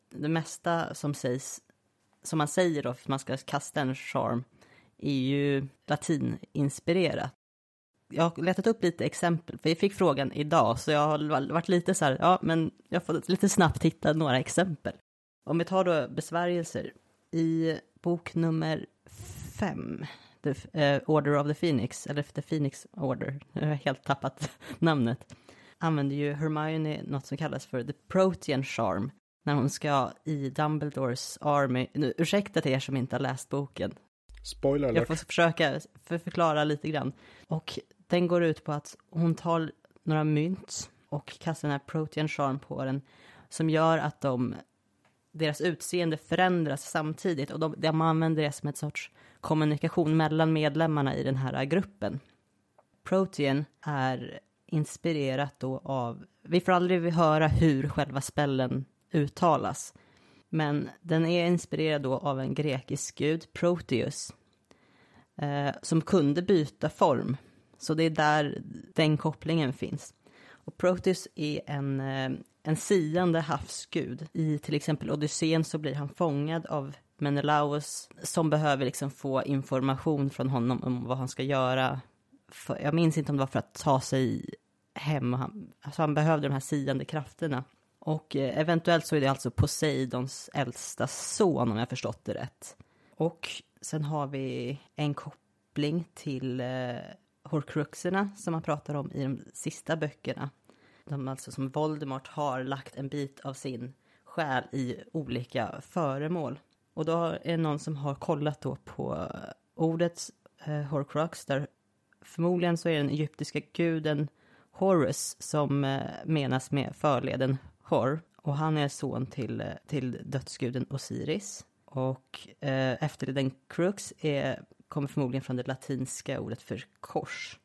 det mesta som sägs, som man säger då, för att man ska kasta en charm, är ju latininspirerat. Jag har letat upp lite exempel, för jag fick frågan idag, så jag har varit lite så här, ja, men jag får lite snabbt hitta några exempel. Om vi tar då besvärjelser, i bok nummer fem, The uh, Order of the Phoenix, eller The Phoenix Order, jag har helt tappat namnet, använder ju Hermione något som kallas för The Protean Charm, när hon ska i Dumbledores Army, nu, ursäkta till er som inte har läst boken. Spoiler alert. Jag får försöka för förklara lite grann. Och den går ut på att hon tar några mynt och kastar den här Protean Charm på den, som gör att de, deras utseende förändras samtidigt och de, de använder det som ett sorts kommunikation mellan medlemmarna i den här gruppen. Protean är inspirerat då av, vi får aldrig höra hur själva spellen uttalas, men den är inspirerad då av en grekisk gud, Proteus, eh, som kunde byta form. Så det är där den kopplingen finns. Och Proteus är en eh, en siande havsgud. I till exempel Odysseen så blir han fångad av Menelaus som behöver liksom få information från honom om vad han ska göra. För, jag minns inte om det var för att ta sig hem. Han, alltså han behövde de här siande krafterna. Och eh, eventuellt så är det alltså Poseidons äldsta son om jag förstått det rätt. Och sen har vi en koppling till eh, Horcruxerna som man pratar om i de sista böckerna. De alltså som Voldemort har lagt en bit av sin själ i olika föremål. Och då är det någon som har kollat då på eh, ordet eh, Horcrux där förmodligen så är den egyptiska guden Horus som eh, menas med förleden Hor. Och han är son till, eh, till dödsguden Osiris. Och eh, efterleden Crux är, kommer förmodligen från det latinska ordet för kors.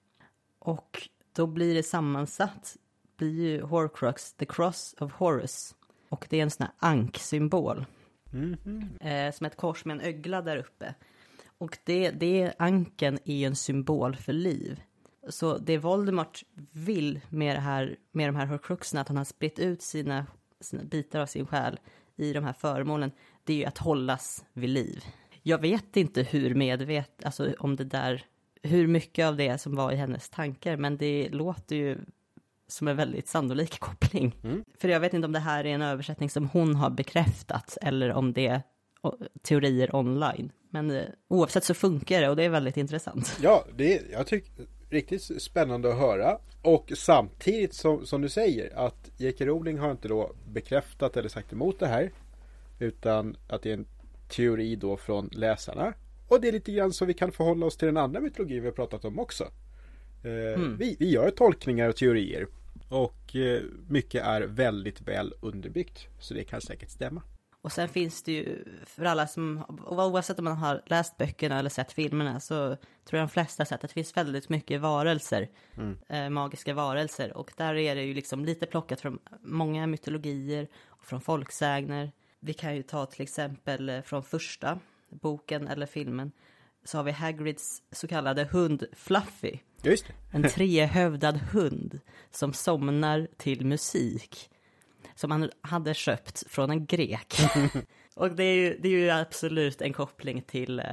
Och då blir det sammansatt, blir ju Horcrux the cross of Horus. Och det är en sån här anksymbol. symbol -hmm. som ett kors med en ögla där uppe. Och det, det anken är en symbol för liv. Så det Voldemort vill med, det här, med de här horcruxerna, att han har spritt ut sina, sina bitar av sin själ i de här föremålen, det är ju att hållas vid liv. Jag vet inte hur medvet, alltså om det där, hur mycket av det som var i hennes tankar, men det låter ju som en väldigt sannolik koppling. Mm. För jag vet inte om det här är en översättning som hon har bekräftat eller om det är teorier online. Men eh, oavsett så funkar det och det är väldigt intressant. Ja, det är, jag tycker riktigt spännande att höra. Och samtidigt som, som du säger att J.K. Rowling har inte då bekräftat eller sagt emot det här. Utan att det är en teori då från läsarna. Och det är lite grann så vi kan förhålla oss till den andra mytologin vi har pratat om också. Eh, mm. vi, vi gör tolkningar och teorier. Och eh, mycket är väldigt väl underbyggt. Så det kan säkert stämma. Och sen finns det ju för alla som, oavsett om man har läst böckerna eller sett filmerna, så tror jag de flesta har sett att det finns väldigt mycket varelser, mm. eh, magiska varelser. Och där är det ju liksom lite plockat från många mytologier och från folksägner. Vi kan ju ta till exempel från första boken eller filmen, så har vi Hagrids så kallade hund Fluffy. Just det. En trehövdad hund som somnar till musik som han hade köpt från en grek. och det är, ju, det är ju absolut en koppling till, eh,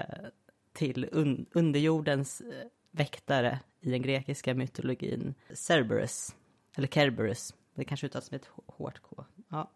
till un, underjordens eh, väktare i den grekiska mytologin, Cerberus, eller Kerberus, det kanske uttalas med ett hårt K. Ja.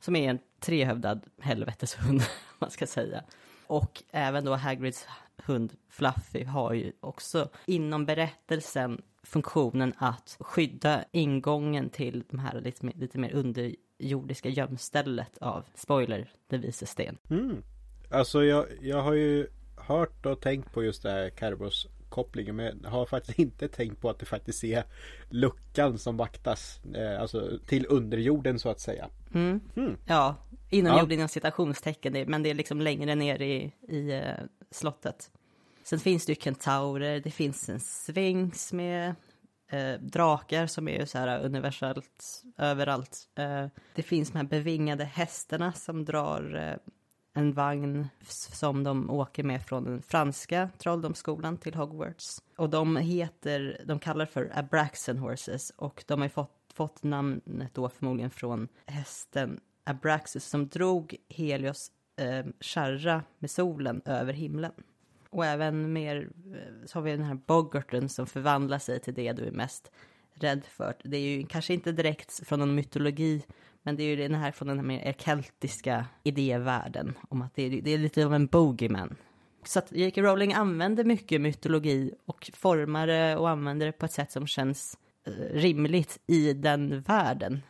Som är en trehövdad helveteshund, man ska säga. Och även då Hagrids hund Fluffy har ju också inom berättelsen funktionen att skydda ingången till de här lite mer, lite mer underjordiska gömstället av, spoiler, den vise sten. Mm. Alltså jag, jag har ju hört och tänkt på just det här Karbos kopplingen men har faktiskt inte tänkt på att det faktiskt är luckan som vaktas. Eh, alltså till underjorden så att säga. Mm. Mm. Ja, inom ja. inom citationstecken, men det är liksom längre ner i, i uh, slottet. Sen finns det ju kentaurer, det finns en sphinx med eh, drakar som är så här universellt överallt. Eh, det finns de här bevingade hästarna som drar eh, en vagn som de åker med från den franska trolldomsskolan till Hogwarts. Och de heter, de kallar för Abraxan Horses och de har fått, fått namnet då förmodligen från hästen Abraxas som drog Helios eh, kärra med solen över himlen. Och även mer eh, så har vi den här boggarten som förvandlar sig till det du är mest rädd för. Det är ju kanske inte direkt från någon mytologi, men det är ju den här från den här mer keltiska idévärlden om att det är, det är lite av en bogeyman. Så att J.K. Rowling använder mycket mytologi och formar det och använder det på ett sätt som känns eh, rimligt i den världen.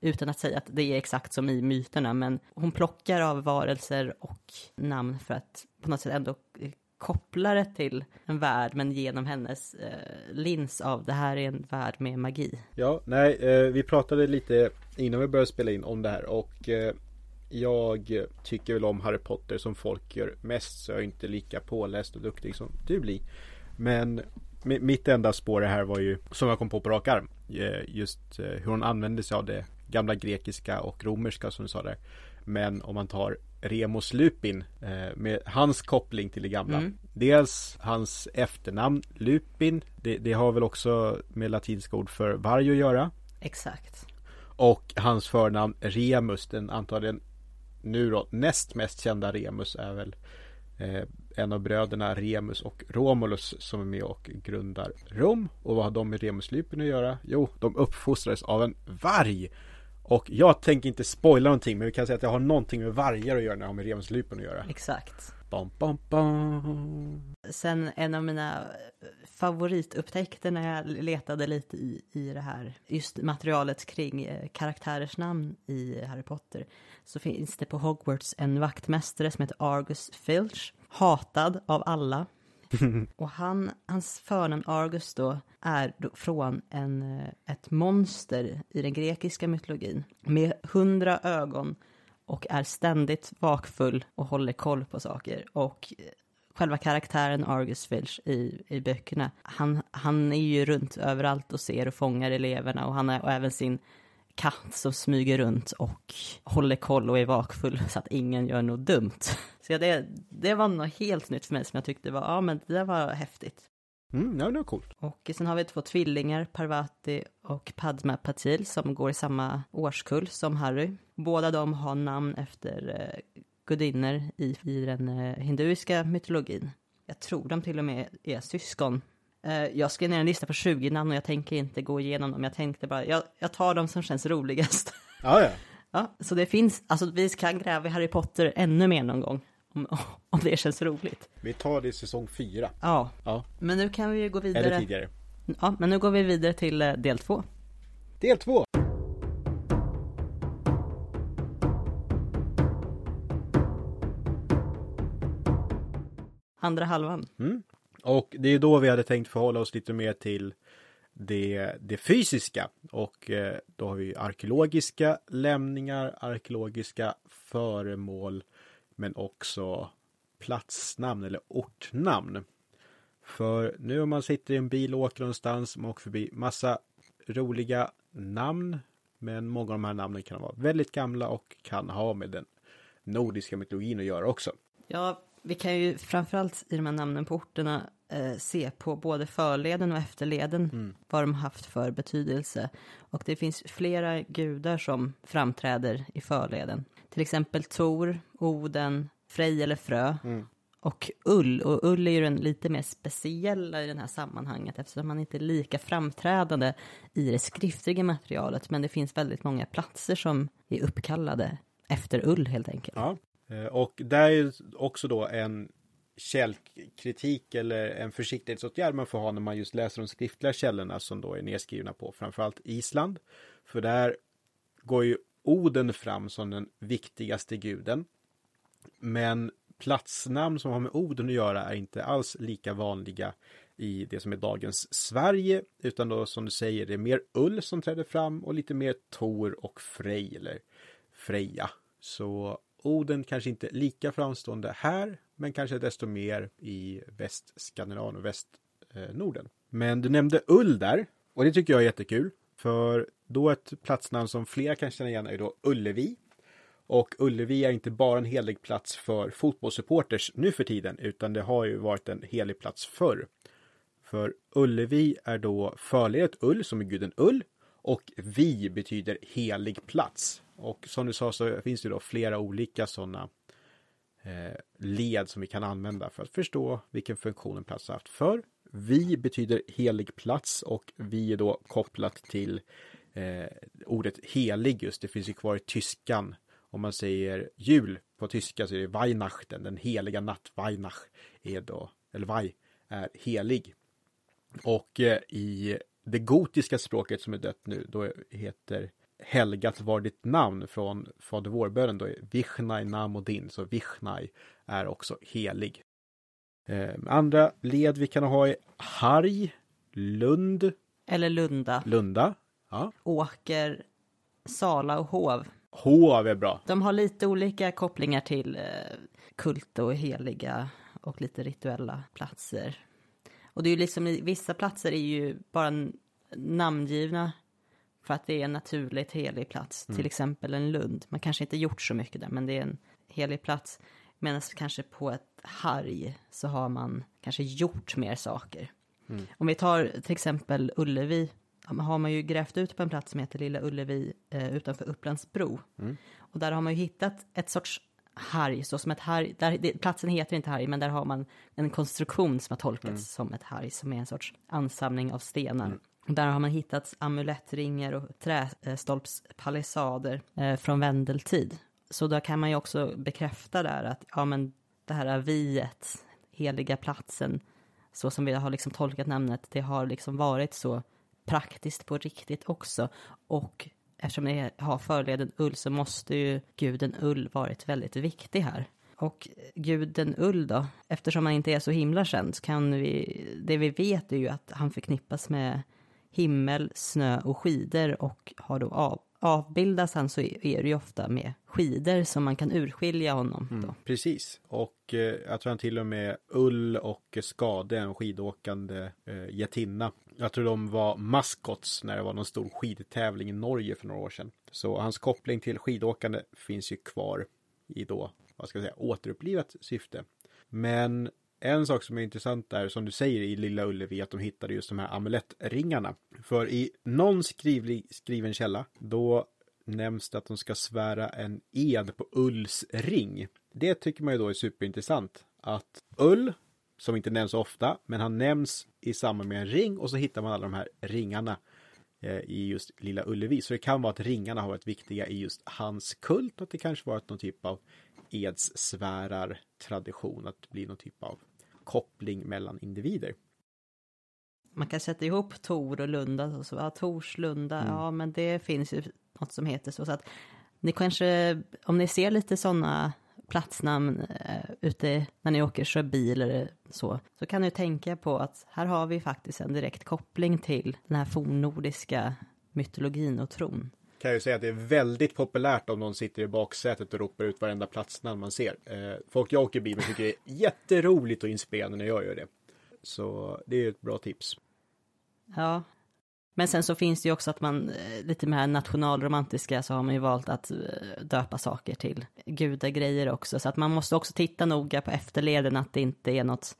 Utan att säga att det är exakt som i myterna, men hon plockar av varelser och namn för att på något sätt ändå eh, koppla det till en värld men genom hennes eh, lins av det här är en värld med magi. Ja, nej, eh, vi pratade lite innan vi började spela in om det här och eh, jag tycker väl om Harry Potter som folk gör mest så jag är inte lika påläst och duktig som du blir. Men mitt enda spår här var ju som jag kom på på rak arm. Eh, just eh, hur hon använde sig av det gamla grekiska och romerska som du sa där. Men om man tar Remus Lupin eh, med hans koppling till det gamla. Mm. Dels hans efternamn Lupin. Det, det, har väl också med latinska ord för varg att göra. Exakt. Och hans förnamn Remus, den antagligen nu då näst mest kända Remus är väl eh, en av bröderna Remus och Romulus som är med och grundar Rom. Och vad har de med Remuslypen att göra? Jo, de uppfostrades av en varg. Och jag tänker inte spoila någonting, men vi kan säga att det har någonting med vargar att göra när det har med Remuslypen att göra. Exakt. Bam, bam, bam. Sen en av mina favoritupptäckter när jag letade lite i, i det här, just materialet kring eh, karaktärers namn i Harry Potter, så finns det på Hogwarts en vaktmästare som heter Argus Filch, hatad av alla. Och han, hans förnamn Argus då är då från en, eh, ett monster i den grekiska mytologin med hundra ögon och är ständigt vakfull och håller koll på saker. Och eh, själva karaktären Argus Filch i, i böckerna, han, han är ju runt överallt och ser och fångar eleverna och han har och även sin katt som smyger runt och håller koll och är vakfull så att ingen gör något dumt. Så det, det var något helt nytt för mig som jag tyckte var, ja men det var häftigt. Mm, ja, det var coolt. Och sen har vi två tvillingar, Parvati och Padma Patil, som går i samma årskull som Harry. Båda de har namn efter eh, gudinnor i, i den eh, hinduiska mytologin. Jag tror de till och med är syskon. Eh, jag skrev ner en lista på 20 namn och jag tänker inte gå igenom dem. Jag tänkte bara, jag, jag tar de som känns roligast. Ja, ja. Ja, så det finns, alltså vi kan gräva i Harry Potter ännu mer någon gång. Om, om det känns roligt. Vi tar det i säsong fyra. Ja, Ja, men nu kan vi ju gå vidare. eller tidigare. Ja, men nu går vi vidare till eh, del två. Del två. Andra halvan. Mm. Och det är då vi hade tänkt förhålla oss lite mer till det, det fysiska. Och eh, då har vi arkeologiska lämningar, arkeologiska föremål, men också platsnamn eller ortnamn. För nu om man sitter i en bil och åker någonstans, man åker förbi massa roliga namn. Men många av de här namnen kan vara väldigt gamla och kan ha med den nordiska mytologin att göra också. Ja, vi kan ju framförallt i de här namnen på orterna eh, se på både förleden och efterleden vad de haft för betydelse. Och det finns flera gudar som framträder i förleden. Till exempel Tor, Oden, Frej eller Frö. Och ull, och ull är ju den lite mer speciella i det här sammanhanget eftersom man inte är lika framträdande i det skriftliga materialet. Men det finns väldigt många platser som är uppkallade efter ull helt enkelt. Ja. Eh, Och där är också då en källkritik eller en försiktighetsåtgärd man får ha när man just läser de skriftliga källorna som då är nedskrivna på framförallt Island. För där går ju Oden fram som den viktigaste guden. Men platsnamn som har med Oden att göra är inte alls lika vanliga i det som är dagens Sverige, utan då som du säger, det är mer ull som träder fram och lite mer Tor och Frej eller Freja. Så Oden kanske inte lika framstående här, men kanske desto mer i Västskandinavien och Västnorden. Men du nämnde ull där, och det tycker jag är jättekul. För då ett platsnamn som flera kan känna igen är då Ullevi. Och Ullevi är inte bara en helig plats för fotbollssupporters nu för tiden, utan det har ju varit en helig plats förr. För Ullevi är då förledet Ull, som är guden Ull, och vi betyder helig plats. Och som du sa så finns det då flera olika sådana Eh, led som vi kan använda för att förstå vilken funktion en plats har haft förr. Vi betyder helig plats och vi är då kopplat till eh, ordet helig just. Det finns ju kvar i tyskan. Om man säger jul på tyska så är det Weihnachten, den heliga natt. Weihnacht är då, eller Weih, är helig. Och eh, i det gotiska språket som är dött nu, då heter helgat var ditt namn från Fader vårbönen då är Vichnai Namodin, så Vichnai är också helig. Eh, andra led vi kan ha är Harj, Lund, Eller Lunda, Lunda. Ja. Åker, Sala och Hov. Hov är bra. De har lite olika kopplingar till eh, kult och heliga och lite rituella platser. Och det är ju liksom, vissa platser är ju bara namngivna för att det är en naturligt helig plats. Till exempel en Lund. Man kanske inte gjort så mycket där, men det är en helig plats. Medan kanske på ett harg så har man kanske gjort mer saker. Om vi tar till exempel Ullevi har man ju grävt ut på en plats som heter Lilla Ullevi eh, utanför Upplandsbro. Mm. Och där har man ju hittat ett sorts harg, så som ett harg, där, det, platsen heter inte harg, men där har man en konstruktion som har tolkats Mm. som ett harg, som är en sorts ansamling av stenar. Och där har man hittat amulettringar och trästolpspalissader eh, från vändeltid. Så då kan man ju också bekräfta där att ja, men det här viet, heliga platsen, så som vi har liksom tolkat namnet, det har liksom varit så praktiskt på riktigt också. Och eftersom det har förleden Ull så måste ju guden Ull varit väldigt viktig här. Och guden Ull då, eftersom han inte är så himla känd, så kan vi, det vi vet är ju att han förknippas med himmel, snö och skidor och har då av, avbildas han så är det ju ofta med skidor som man kan urskilja honom då. Precis, och eh, jag tror han till och med Ull och Skade, en skidåkande eh, getinna. Jag tror de var maskots när det var någon stor skidtävling i Norge för några år sedan. Så hans koppling till skidåkande finns ju kvar i då, vad ska jag säga, återupplivat syfte. Men en sak som är intressant där, som du säger i Lilla Ullevi, att de hittade just de här amulettringarna. För i någon skrivlig, skriven källa, då nämns det att de ska svära en ed på Ulls ring. Det tycker man ju då är superintressant. Att Ull, som inte nämns så ofta, men han nämns i samband med en ring och så hittar man alla de här ringarna eh, i just Lilla Ullevi. Så det kan vara att ringarna har varit viktiga i just hans kult och att det kanske varit någon typ av edssvärartradition, att blir någon typ av koppling mellan individer. Man kan sätta ihop Tor och Lunda, och så, ja, Tors Lunda, ja men det finns ju något som heter så. så att ni kanske, om ni ser lite sådana platsnamn eh, ute när ni åker kör bil eller så, så kan ni tänka på att här har vi faktiskt en direkt koppling till den här fornnordiska mytologin och tron. Kan jag ju säga att det är väldigt populärt om någon sitter i baksätet och ropar ut varenda platsnamn man ser. Eh, folk jag åker bil med tycker det är jätteroligt och inspirerande när jag gör det. Så det är ett bra tips. Ja. Men sen så finns det ju också att man, eh, lite mer nationalromantiska, så har man ju valt att eh, döpa saker till gudagrejer också. Så att man måste också titta noga på efterleden, att det inte är något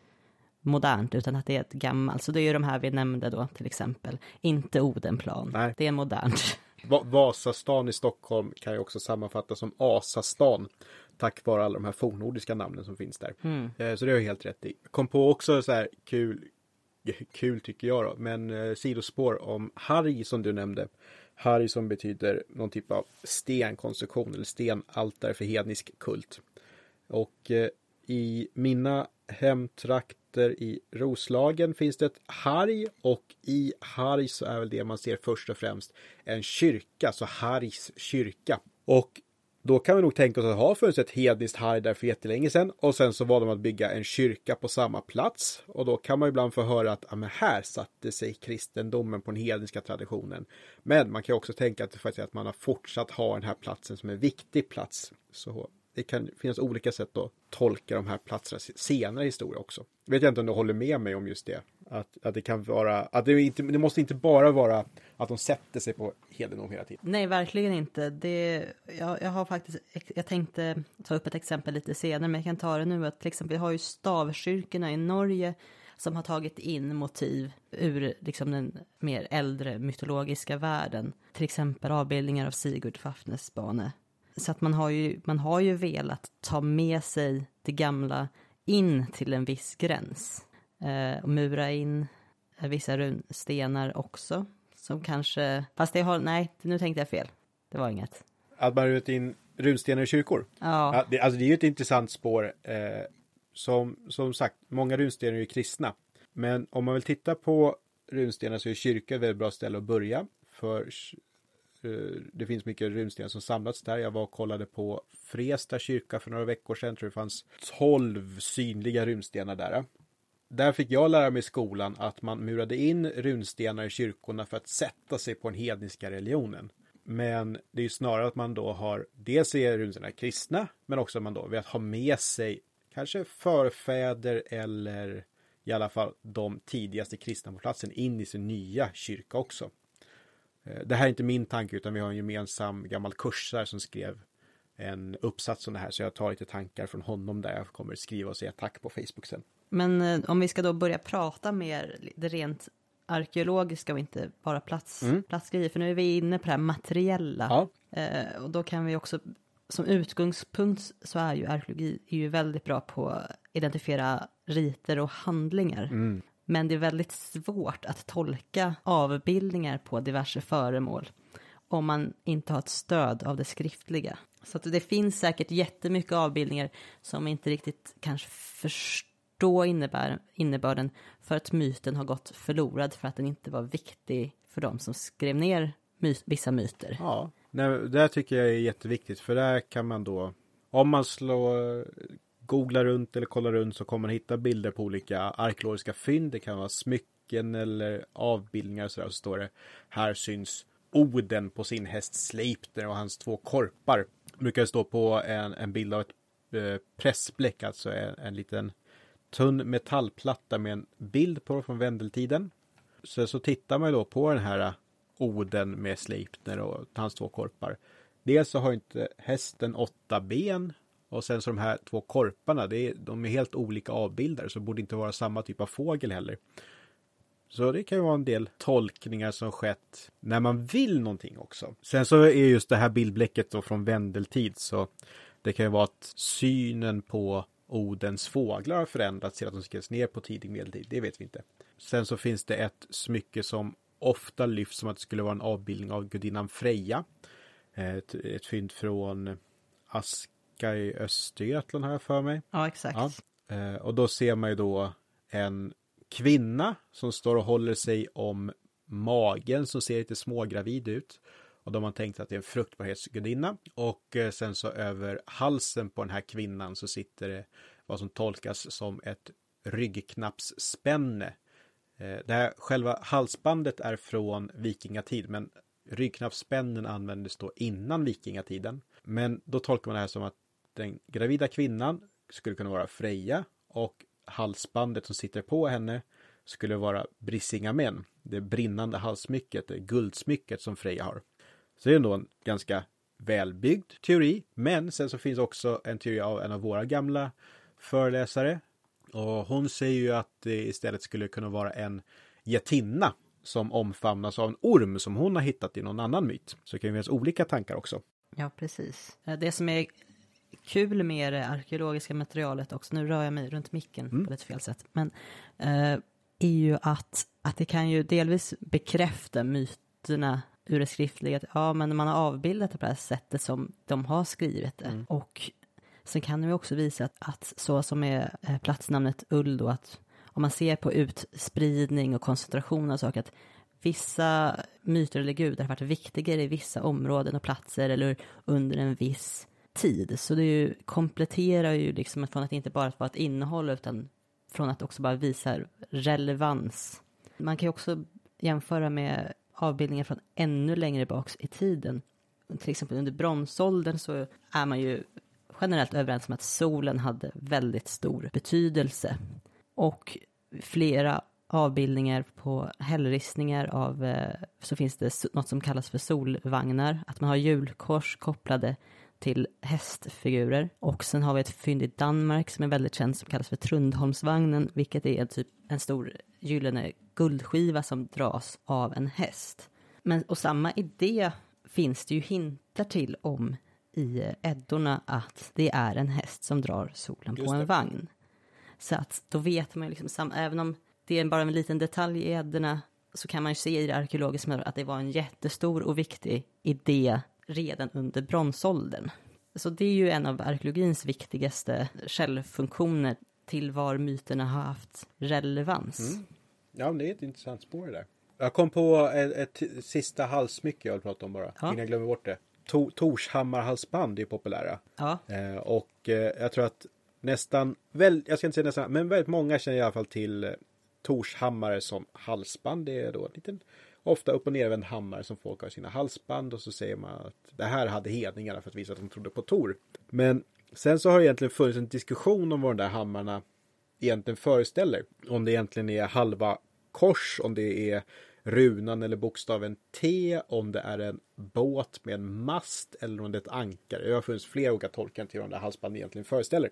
modernt, utan att det är ett gammalt. Så det är ju de här vi nämnde då, till exempel. Inte Odenplan, Nej. det är modernt. Va- Vasastan i Stockholm kan ju också sammanfattas som Asastan. Tack vare alla de här fornnordiska namnen som finns där. Eh, Så det har jag helt rätt i. Kom på också så här kul, kul tycker jag då, men eh, sidospår om harg som du nämnde. Harg som betyder någon typ av stenkonstruktion eller stenaltare för hednisk kult. Och eh, i mina hemtrakter i Roslagen finns det ett harg och i harg så är väl det man ser först och främst en kyrka, så Hargs kyrka. Och då kan vi nog tänka oss att det har funnits ett hedniskt harg där för jättelänge sedan och sen så valde man att bygga en kyrka på samma plats och då kan man ibland få höra att ja, men här satte sig kristendomen på den hedniska traditionen. Men man kan också tänka att, faktiskt att man har fortsatt ha den här platsen som en viktig plats. Så det kan finnas olika sätt att tolka de här platserna senare i historia också. Jag Vet jag inte om du håller med mig om just det. Att, att det kan vara, att det, inte, det måste inte bara vara att de sätter sig på hedendom hela tiden. Nej, verkligen inte. Det, jag, jag har faktiskt, jag tänkte ta upp ett exempel lite senare, men jag kan ta det nu. Att till exempel, vi har ju stavkyrkorna i Norge som har tagit in motiv ur liksom, den mer äldre mytologiska världen. Till exempel avbildningar av Sigurd Fafnesbane. Så att man har, ju, man har ju velat ta med sig det gamla in till en viss gräns. Eh, och mura in vissa runstenar också. Som kanske, fast det har, nej, nu tänkte jag fel. Det var inget. Att man rutit in runstenar i kyrkor. Ja, det, alltså det är ju ett intressant spår. Eh, som, som sagt, många runstenar är ju kristna. Men om man vill titta på runstenar så är kyrka ett väldigt bra ställe att börja. För Eh, det finns mycket runstenar som samlats där. Jag var och kollade på Fresta kyrka för några veckor sedan. Tror det fanns 12 synliga runstenar där. Där fick jag lära mig i skolan att man murade in runstenar i kyrkorna för att sätta sig på den hedniska religionen. Men det är ju snarare att man då har, dels är runstenar kristna, men också att man då vill ha med sig kanske förfäder eller i alla fall de tidigaste kristna på platsen in i sin nya kyrka också. Eh, Det här är inte min tanke utan vi har en gemensam gammal kursare som skrev en uppsats om det här så jag tar lite tankar från honom där jag kommer skriva och säga tack på Facebook sen. men eh, om vi ska då börja prata mer det rent arkeologiska och inte bara plats, Mm. platsgrejer. För nu är vi inne på det här materiella. Ja, Eh, och då kan vi också, som utgångspunkt så är ju arkeologi är ju väldigt bra på att identifiera riter och handlingar. mm. Men det är väldigt svårt att tolka avbildningar på diverse föremål om man inte har ett stöd av det skriftliga. Så att det finns säkert jättemycket avbildningar som inte riktigt kanske förstår innebär, innebörden för att myten har gått förlorad för att den inte var viktig för de som skrev ner my vissa myter. ja. Nej, det tycker jag är jätteviktigt för där kan man då om man slår googlar runt eller kollar runt så kommer man hitta bilder på olika arkeologiska fynd. Det kan vara smycken eller avbildningar och sådär. Så står det här syns Oden på sin häst Sleipner och hans två korpar. Det brukar stå på en, en bild av ett eh, pressbläck, alltså en, en liten tunn metallplatta med en bild på från vendeltiden. Så, så tittar man ju då på den här Oden med Sleipner och hans två korpar. Dels så har inte hästen åtta ben och sen så de här två korparna, det är, de är helt olika avbildare så det borde inte vara samma typ av fågel heller. Så det kan ju vara en del tolkningar som skett när man vill någonting också. Sen så är just det här bildbläcket då från vendeltid så det kan ju vara att synen på Odens fåglar har förändrats till att de skrevs ner på tidig medeltid. Det vet vi inte. Sen så finns det ett smycke som ofta lyfts som att det skulle vara en avbildning av gudinnan Freja. Eh, ett, ett fynd från Aska i Östergötland har jag för mig. Ja, exakt. Ja. Eh, och då ser man ju då en kvinna som står och håller sig om magen som ser lite smågravid ut. Och då har man tänkt att det är en fruktbarhetsgudinna. Och eh, sen så över halsen på den här kvinnan så sitter det vad som tolkas som ett ryggknappsspänne. Eh, det här själva halsbandet är från vikingatid men ryggknappsspännen användes då innan vikingatiden. Men då tolkar man det här som att den gravida kvinnan skulle kunna vara Freja och halsbandet som sitter på henne skulle vara Brisingamen. Det brinnande halssmycket, det guldsmycket som Freja har. Så det är ändå en ganska välbyggd teori. Men sen så finns också en teori av en av våra gamla föreläsare. Och hon säger ju att det istället skulle kunna vara en getinna som omfamnas av en orm som hon har hittat i någon annan myt. Så det kan ju finnas olika tankar också. Ja, precis. Det som är kul med det arkeologiska materialet också, nu rör jag mig runt micken Mm. på ett fel sätt, men eh, är ju att, att det kan ju delvis bekräfta myterna ur det skriftliga, ja, men man har avbildat det på det här sättet som de har skrivit det. Mm. Och sen kan det också visa att, att så som är eh, platsnamnet Ull då, att om man ser på utspridning och koncentration av saker, att vissa myter eller gudar har varit viktigare i vissa områden och platser eller under en viss tid. Så det ju, kompletterar ju liksom från att inte bara vara ett innehåll utan från att också bara visa relevans. Man kan ju också jämföra med avbildningar från ännu längre bak i tiden. Till exempel under bronsåldern så är man ju generellt överens om att solen hade väldigt stor betydelse. Och flera avbildningar på hällristningar av, eh, så finns det något som kallas för solvagnar, att man har hjulkors kopplade till hästfigurer. Och sen har vi ett fynd i Danmark som är väldigt känt som kallas för Trundholmsvagnen, vilket är en, typ, en stor gyllene guldskiva som dras av en häst. Men, och samma idé finns det ju hintar till om i Eddorna att det är en häst som drar solen Just på en det. vagn. Så att då vet man ju liksom, även om det är bara en liten detalj i Eddorna så kan man ju se i det arkeologiska att det var en jättestor och viktig idé redan under bronsåldern. Så det är ju en av arkeologins viktigaste källfunktioner till var myterna har haft relevans. Mm. Ja, det är ett intressant spår det där. Jag kom på ett, ett sista halssmycke jag vill prata om bara, Ja. innan jag glömmer bort det. To Torshammar-halsband är populära. Ja, Eh, och eh, jag tror att nästan, väl, jag ska inte säga nästan, men väldigt många känner i alla fall till Torshammare som halsband. Det är då en liten, ofta upp och nervänd hammare som folk har i sina halsband och så säger man att det här hade hedningarna för att visa att de trodde på Tor. Men sen så har det egentligen funnits en diskussion om vad de där hammarna egentligen föreställer. Om det egentligen är halva kors, om det är runan eller bokstaven T, om det är en båt med en mast eller om det är ett ankare. Det har funnits flera olika tolkningar till vad de där halsbanden egentligen föreställer.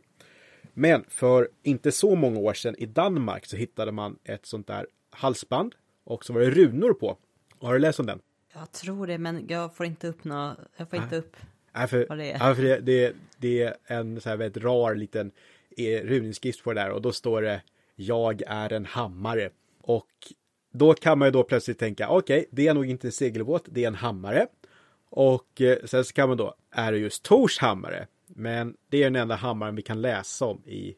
Men för inte så många år sedan i Danmark så hittade man ett sånt där halsband Och så var det runor på. Har du läst om den? Jag tror det, men jag får inte upp något, jag får inte upp Nej, för, vad det är. Ja, för det, det, det är en så här väldigt rar liten eh, runinskrifts på det där och då står det Jag är en hammare. Och då kan man ju då plötsligt tänka okej, okay, det är nog inte en segelbåt, det är en hammare. Och eh, sen så kan man då, är det just Tors hammare? Men det är den enda hammaren vi kan läsa om i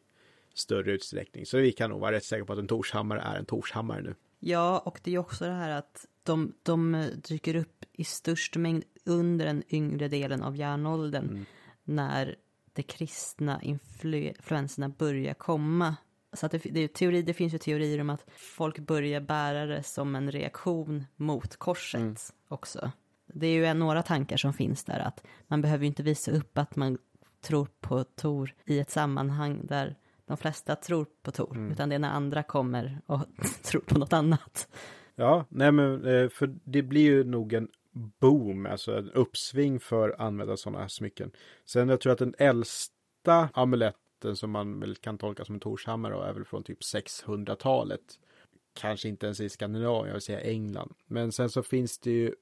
större utsträckning. Så vi kan nog vara rätt säkra på att en Torshammare är en Torshammare nu. Ja, och det är också det här att de, de dyker upp i störst mängd under den yngre delen av järnåldern. Mm. När de kristna influenserna börjar komma. Så att det, det, är teori, det finns ju teorier om att folk börjar bära det som en reaktion mot korset mm. också. Det är ju några tankar som finns där att man behöver ju inte visa upp att man tror på Tor i ett sammanhang där de flesta tror på Tor, mm. utan det är när andra kommer och tror på något annat. Ja, nej men eh, för det blir ju nog en boom, alltså en uppsving för att använda sådana här smycken. Sen jag tror att den äldsta amuletten som man väl kan tolka som en Torshammare är väl från typ 600-talet. Kanske inte ens i Skandinavien, jag vill säga England. Men sen så finns det ju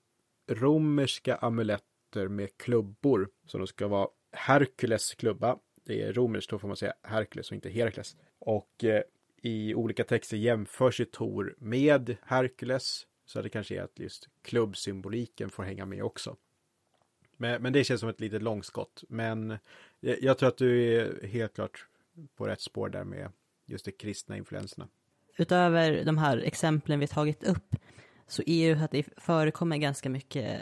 romerska amuletter med klubbor som då ska vara Herkules klubba. Det är romerskt, då får man säga Herkules och inte Herakles. Och eh, i olika texter jämförs ju Tor med Herkules. Så det kanske är att just klubbsymboliken får hänga med också. Men, men det känns som ett litet långskott. Men jag, jag tror att du är helt klart på rätt spår där med just de kristna influenserna. Utöver de här exemplen vi tagit upp så är ju att det förekommer ganska mycket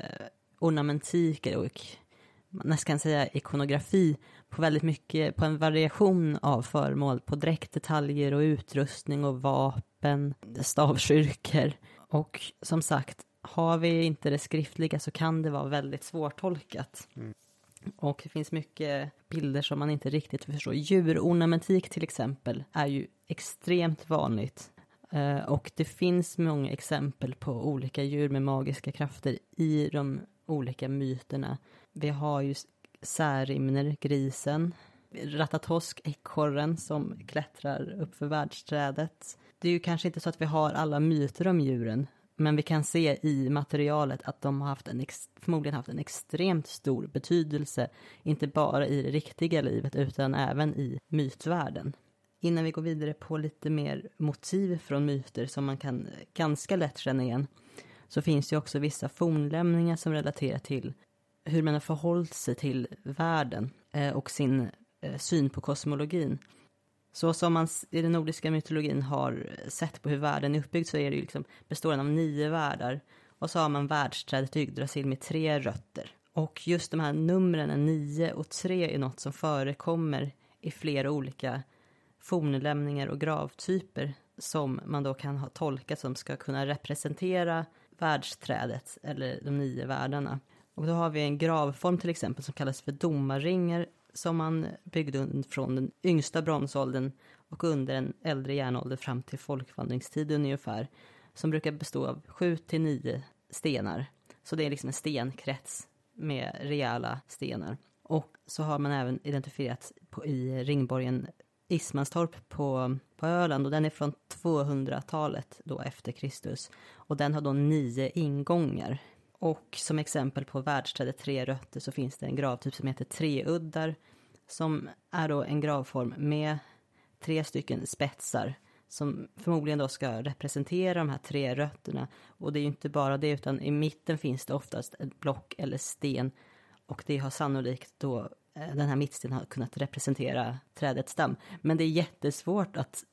ornamentik och nästan kan säga ikonografi på väldigt mycket, på en variation av föremål, på dräktdetaljer och utrustning och vapen, stavkyrkor. Och som sagt, har vi inte det skriftliga så kan det vara väldigt svårtolkat. Mm. Och det finns mycket bilder som man inte riktigt förstår. Djurornamentik till exempel är ju extremt vanligt. Eh, och det finns många exempel på olika djur med magiska krafter i de olika myterna. Vi har ju Särimner, grisen, Ratatosk, ekorren som klättrar upp för världsträdet. Det är ju kanske inte så att vi har alla myter om djuren, men vi kan se i materialet att de har haft en förmodligen haft en extremt stor betydelse, inte bara i det riktiga livet utan även i mytvärlden. Innan vi går vidare på lite mer motiv från myter som man kan ganska lätt känna igen, så finns det också vissa fornlämningar som relaterar till hur man har förhållit sig till världen eh, och sin eh, syn på kosmologin. Så som man i den nordiska mytologin har sett på hur världen är uppbyggd så är det ju liksom bestående av nio världar och så har man världsträdet Yggdrasil med tre rötter. Och just de här numren, nio och tre, är något som förekommer i flera olika fornlämningar och gravtyper som man då kan ha tolkat som ska kunna representera världsträdet eller de nio världarna. Och då har vi en gravform till exempel som kallas för domarringar som man byggde från den yngsta bronsåldern och under en äldre järnålder fram till folkvandringstiden ungefär. Som brukar bestå av sju till nio stenar. Så det är liksom en stenkrets med rejäla stenar. Och så har man även identifierat på, i ringborgen Ismanstorp på, på Öland och den är från 200-talet då efter Kristus. Och den har då nio ingångar. Och som exempel på världsträdet Tre rötter så finns det en gravtyp som heter Treuddar som är då en gravform med tre stycken spetsar som förmodligen då ska representera de här tre rötterna. Och det är ju inte bara det, utan i mitten finns det oftast ett block eller sten och det har sannolikt då Eh, den här mittstenen har kunnat representera trädets stam. Men det är jättesvårt att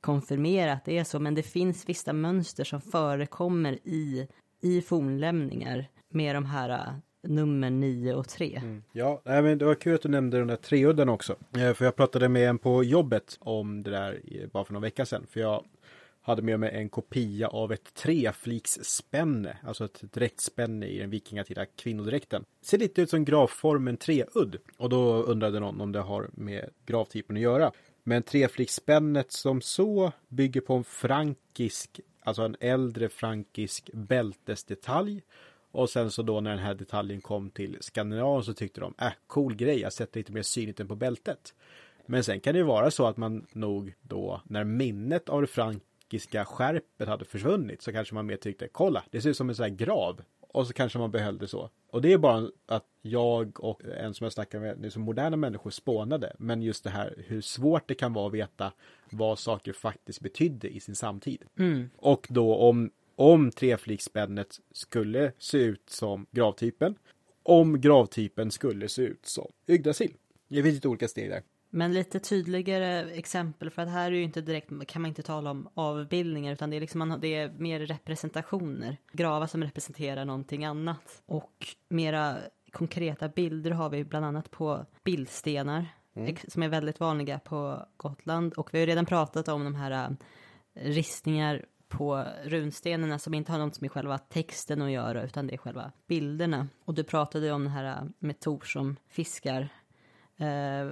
konfirmera att det är så, men det finns vissa mönster som förekommer i i fornlämningar med de här eh, nummer 9 och 3. Mm. Ja, men det var kul att du nämnde den där treudden också. Eh, för jag pratade med en på jobbet om det där bara för någon vecka sedan. För jag hade med mig en kopia av ett trefliksspänne, alltså ett dräktspänne i den vikingatida kvinnodräkten. Ser lite ut som gravformen treudd. Och då undrade någon om det har med gravtypen att göra. Men trefliksspännet som så bygger på en frankisk alltså en äldre frankisk bältesdetalj. Och sen så då när den här detaljen kom till Skandinavien så tyckte de, äh, cool grej, jag sätter lite mer synligt än på bältet. Men sen kan det ju vara så att man nog då, när minnet av det frank grekiska skärpet hade försvunnit så kanske man mer tyckte kolla, det ser ut som en sån här grav. Och så kanske man behöll det så. Och det är bara att jag och en som jag snackar med, så moderna människor spånade. Men just det här hur svårt det kan vara att veta vad saker faktiskt betydde i sin samtid. Mm. Och då om, om trefliksspännet skulle se ut som gravtypen. Om gravtypen skulle se ut som Yggdrasil. Det finns lite olika steg där. Men lite tydligare exempel, för att här är ju inte direkt, kan man inte tala om avbildningar, utan det är, liksom, det är mer representationer. Gravar som representerar någonting annat. Och mera konkreta bilder har vi bland annat på bildstenar, mm. som är väldigt vanliga på Gotland. Och vi har ju redan pratat om de här äh, ristningar på runstenarna som inte har något med själva texten att göra utan det är själva bilderna. Och du pratade om den här äh, med Tor som fiskar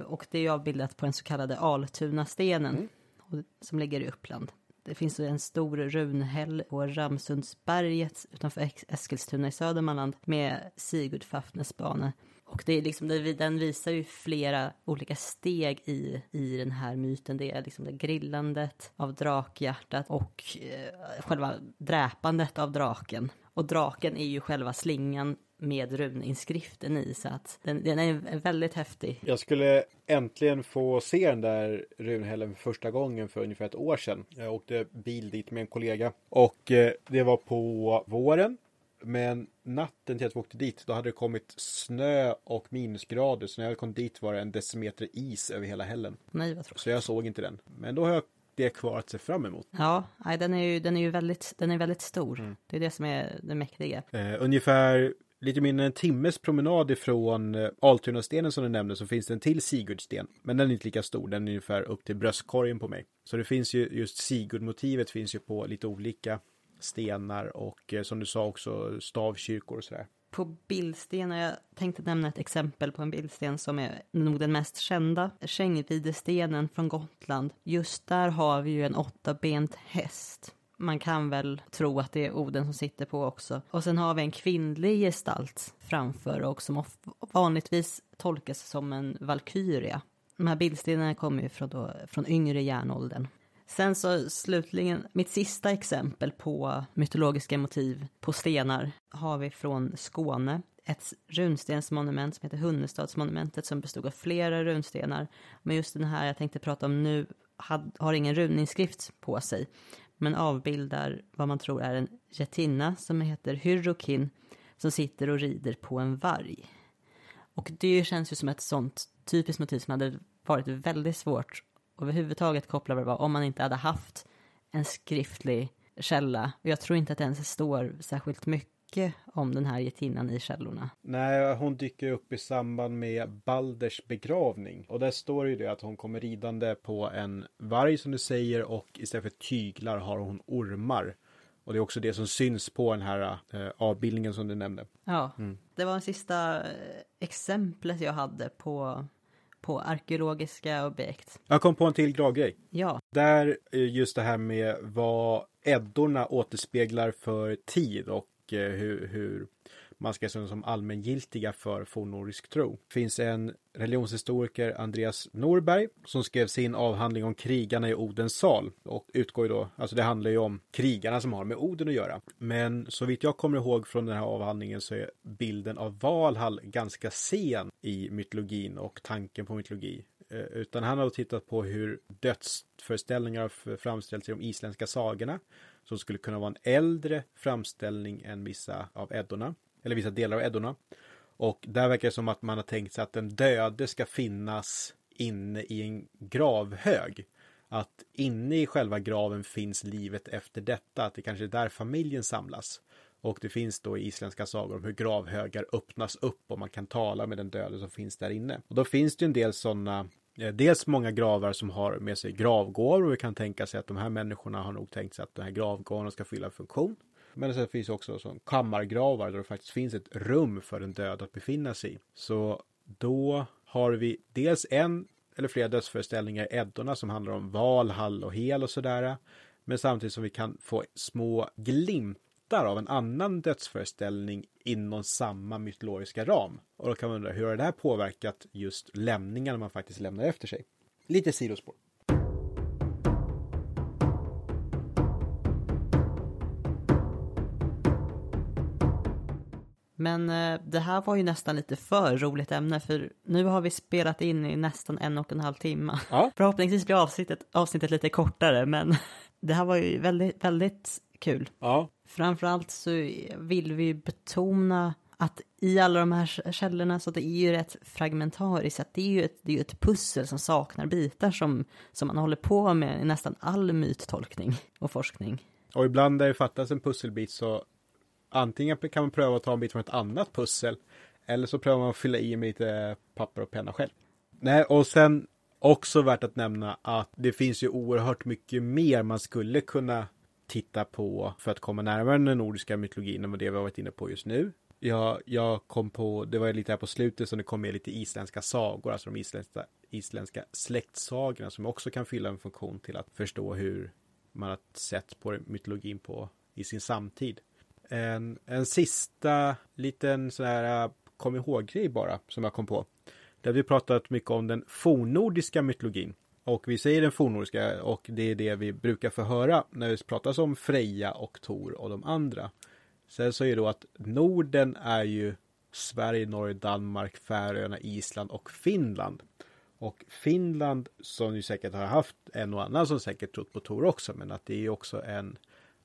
och det är avbildat på den så kallade Altunastenen mm. som ligger i Uppland. Det finns en stor runhäll på Ramsundsberget utanför Eskilstuna i Södermanland med Sigurd Fafnes bana. Och det är liksom, den visar ju flera olika steg i, i den här myten. Det är liksom det grillandet av drakhjärtat och eh, själva dräpandet av draken. Och draken är ju själva slingan med runinskriften i så att den, den, är väldigt häftig. Jag skulle äntligen få se den där runhällen för första gången för ungefär ett år sedan. Jag åkte bil dit med en kollega och eh, det var på våren. Men natten till att vi åkte dit, då hade det kommit snö och minusgrader. Så när jag kom dit var det en decimeter is över hela hällen. Nej, vad tråkigt. Så jag såg inte den. Men då har jag det kvar att se fram emot. Ja, nej, den är ju, den är ju väldigt, den är väldigt stor. Mm. Det är det som är det mäktiga. Eh, ungefär lite mindre än en timmes promenad ifrån eh, Altunastenen som du nämnde så finns det en till Sigurdsten. Men den är inte lika stor, den är ungefär upp till bröstkorgen på mig. Så det finns ju just Sigurdmotivet finns ju på lite olika stenar och eh, som du sa också stavkyrkor och sådär. På bildstenar, jag tänkte nämna ett exempel på en bildsten som är nog den mest kända. Kängvidestenen från Gotland. Just där har vi ju en åttabent häst man kan väl tro att det är Oden som sitter på också. Och sen har vi en kvinnlig gestalt framför och som vanligtvis tolkas som en valkyria. De här bildstenarna kommer ju från, då, från yngre järnåldern. Sen så slutligen, mitt sista exempel på mytologiska motiv på stenar har vi från Skåne. Ett runstensmonument som heter Hunnestadsmonumentet som bestod av flera runstenar. Men just den här jag tänkte prata om nu har ingen runinskrift på sig men avbildar vad man tror är en retinna som heter Hyrrokin som sitter och rider på en varg. Och det känns ju som ett sånt typiskt motiv som hade varit väldigt svårt överhuvudtaget koppla om man inte hade haft en skriftlig källa. Och jag tror inte att det ens står särskilt mycket mycket om den här getinnan i källorna. Nej, hon dyker upp i samband med Balders begravning. Och där står det ju det att hon kommer ridande på en varg som du säger och istället för tyglar har hon ormar. Och det är också det som syns på den här eh, avbildningen som du nämnde. Ja, mm. det var det sista eh, exemplet jag hade på på arkeologiska objekt. Jag kom på en till grej. Ja. Där just det här med vad Eddorna återspeglar för tid och Eh, Eh, hur, hur man ska se som allmängiltiga för fornnordisk tro. Det finns en religionshistoriker, Andreas Norberg, som skrev sin avhandling om krigarna i Odens sal och utgår ju då, alltså det handlar ju om krigarna som har med Oden att göra. Men så vitt jag kommer ihåg från den här avhandlingen så är bilden av Valhall ganska sen i mytologin och tanken på mytologi. Eh, utan han har tittat på hur dödsföreställningar har framställts i de isländska sagorna som skulle kunna vara en äldre framställning än vissa av Eddorna, eller vissa delar av Eddorna. Och där verkar det som att man har tänkt sig att den döde ska finnas inne i en gravhög. Att inne i själva graven finns livet efter detta, att det kanske är där familjen samlas. Och det finns då i isländska sagor om hur gravhögar öppnas upp och man kan tala med den döde som finns där inne. Och då finns det en del sådana Eh, dels många gravar som har med sig gravgård och vi kan tänka sig att de här människorna har nog tänkt sig att den här gravgården ska fylla en funktion. Men sen finns också som kammargravar där det faktiskt finns ett rum för en död att befinna sig i. Så då har vi dels en eller flera dödsföreställningar i Eddorna som handlar om Valhall och Hel och sådär. Men samtidigt som vi kan få små glimtar bitar av en annan dödsföreställning inom samma mytologiska ram. Och då kan man undra, hur har det här påverkat just lämningarna man faktiskt lämnar efter sig? Lite sidospår. Men eh, det här var ju nästan lite för roligt ämne för nu har vi spelat in i nästan en och en halv timme. Ja. Förhoppningsvis blir avsnittet, avsnittet lite kortare men det här var ju väldigt, väldigt kul. Ja, Framförallt så vill vi betona att i alla de här källorna så det är ju rätt fragmentariskt, att det är ju ett, det är ett pussel som saknar bitar som, som man håller på med i nästan all myttolkning och forskning. och ibland där det fattas en pusselbit så antingen kan man pröva att ta en bit från ett annat pussel eller så prövar man att fylla i med lite papper och penna själv. Nej, och sen också värt att nämna att det finns ju oerhört mycket mer man skulle kunna titta på för att komma närmare den nordiska mytologin än vad det vi har varit inne på just nu. Jag, jag kom på, det var lite här på slutet som det kom med lite isländska sagor, alltså de isländska, isländska släktsagorna som också kan fylla en funktion till att förstå hur man har sett på mytologin på i sin samtid. En, en sista liten sån här kom ihåg-grej bara som jag kom på. Där vi pratat mycket om den fornnordiska mytologin. Och vi säger den fornnordiska och det är det vi brukar få höra när det pratas om Freja och Tor och de andra. Sen så är det då att Norden är ju Sverige, Norge, Danmark, Färöarna, Island och Finland. Och Finland som ju säkert har haft en och annan som säkert trott på Tor också men att det är ju också en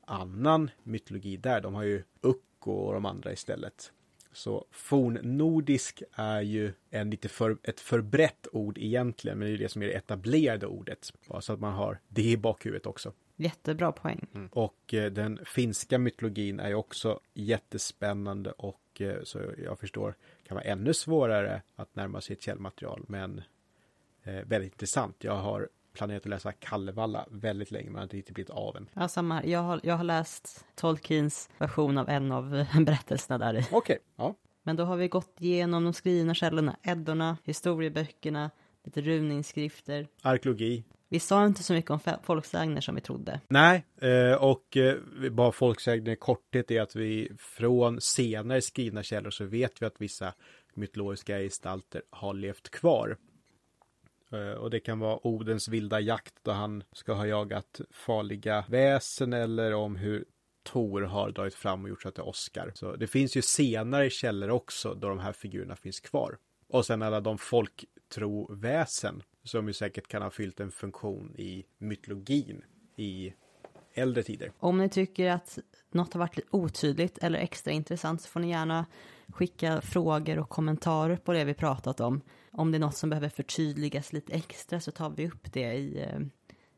annan mytologi där. De har ju Ukko och de andra istället. Så fornnordisk är ju en lite för, ett för brett ord egentligen, men det är det som är det etablerade ordet. Bara så att man har det i bakhuvudet också. Jättebra poäng. Och eh, den finska mytologin är ju också jättespännande och eh, så jag förstår kan vara ännu svårare att närma sig ett källmaterial, men eh, väldigt intressant. Jag har planerat att läsa Kalevala väldigt länge, men har inte riktigt blivit av än. Ja, samma här. Jag har, jag har läst Tolkiens version av en av berättelserna där i. Okej, ja. Men då har vi gått igenom de skrivna källorna, Eddorna, historieböckerna, lite runinskrifter. Arkeologi. Vi sa inte så mycket om folksägner som vi trodde. Nej, eh, och eh, bara folksägnen i korthet är att vi från senare skrivna källor så vet vi att vissa mytologiska gestalter har levt kvar. Eh, och det kan vara Odens vilda jakt då han ska ha jagat farliga väsen eller om hur Tor har dragit fram och gjort så att det är Oscar. Så det finns ju senare källor också då de här figurerna finns kvar. Och sen alla de folktroväsen som ju säkert kan ha fyllt en funktion i mytologin i äldre tider. Om ni tycker att något har varit lite otydligt eller extra intressant så får ni gärna skicka frågor och kommentarer på det vi pratat om. Om det är något som behöver förtydligas lite extra så tar vi upp det i, eh,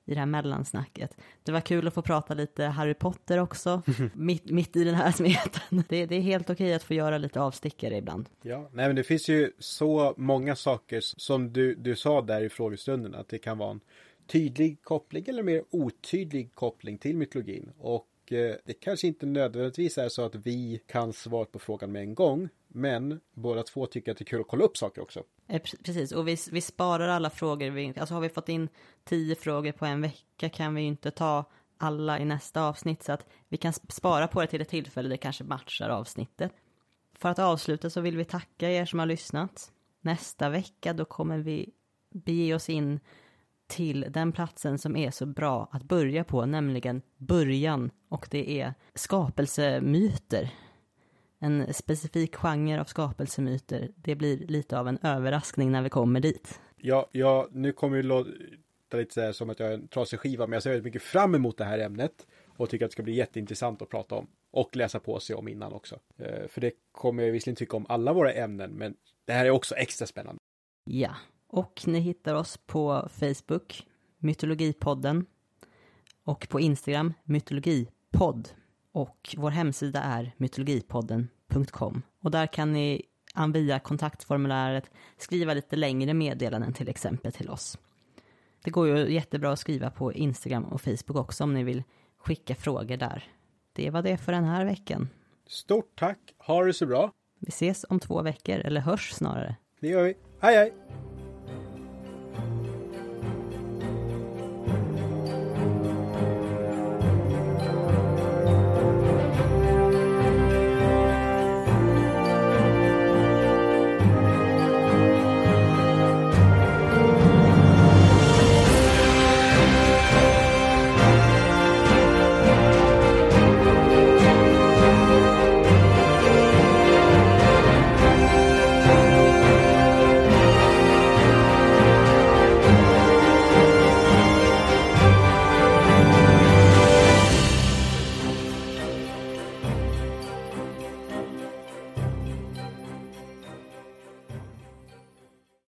i det här mellansnacket. Det var kul att få prata lite Harry Potter också, mitt, mitt i den här smeten. Det, det är helt okej att få göra lite avstickare ibland. Ja, nej men det finns ju så många saker som du, du sa där i frågestunden att det kan vara en tydlig koppling eller mer otydlig koppling till mytologin. Och eh, det kanske inte nödvändigtvis är så att vi kan svara på frågan med en gång. Men båda två tycker att det är kul att kolla upp saker också. Eh, precis, och vi, vi sparar alla frågor. Vi, alltså har vi fått in tio frågor på en vecka kan vi ju inte ta alla i nästa avsnitt. Så att vi kan spara på det till ett tillfälle det kanske matchar avsnittet. För att avsluta så vill vi tacka er som har lyssnat. Nästa vecka då kommer vi bege oss in till den platsen som är så bra att börja på, nämligen början. Och det är skapelsemyter. En specifik genre av skapelsemyter. Det blir lite av en överraskning när vi kommer dit. Ja, ja nu kommer det låta lite så här som att jag är en trasig skiva, men jag ser väldigt mycket fram emot det här ämnet och tycker att det ska bli jätteintressant att prata om och läsa på sig om innan också. Eh, För det kommer jag visserligen tycka om alla våra ämnen, men det här är också extra spännande. Ja, och ni hittar oss på Facebook, Mytologipodden, och på Instagram, Mytologipodd. Och vår hemsida är mytologipodden.com. Och där kan ni via kontaktformuläret skriva lite längre meddelanden till exempel till oss. Det går ju jättebra att skriva på Instagram och Facebook också om ni vill skicka frågor där. Det var det för den här veckan. Stort tack, ha det så bra. Vi ses om två veckor, eller hörs snarare. Det gör vi. Hej hej!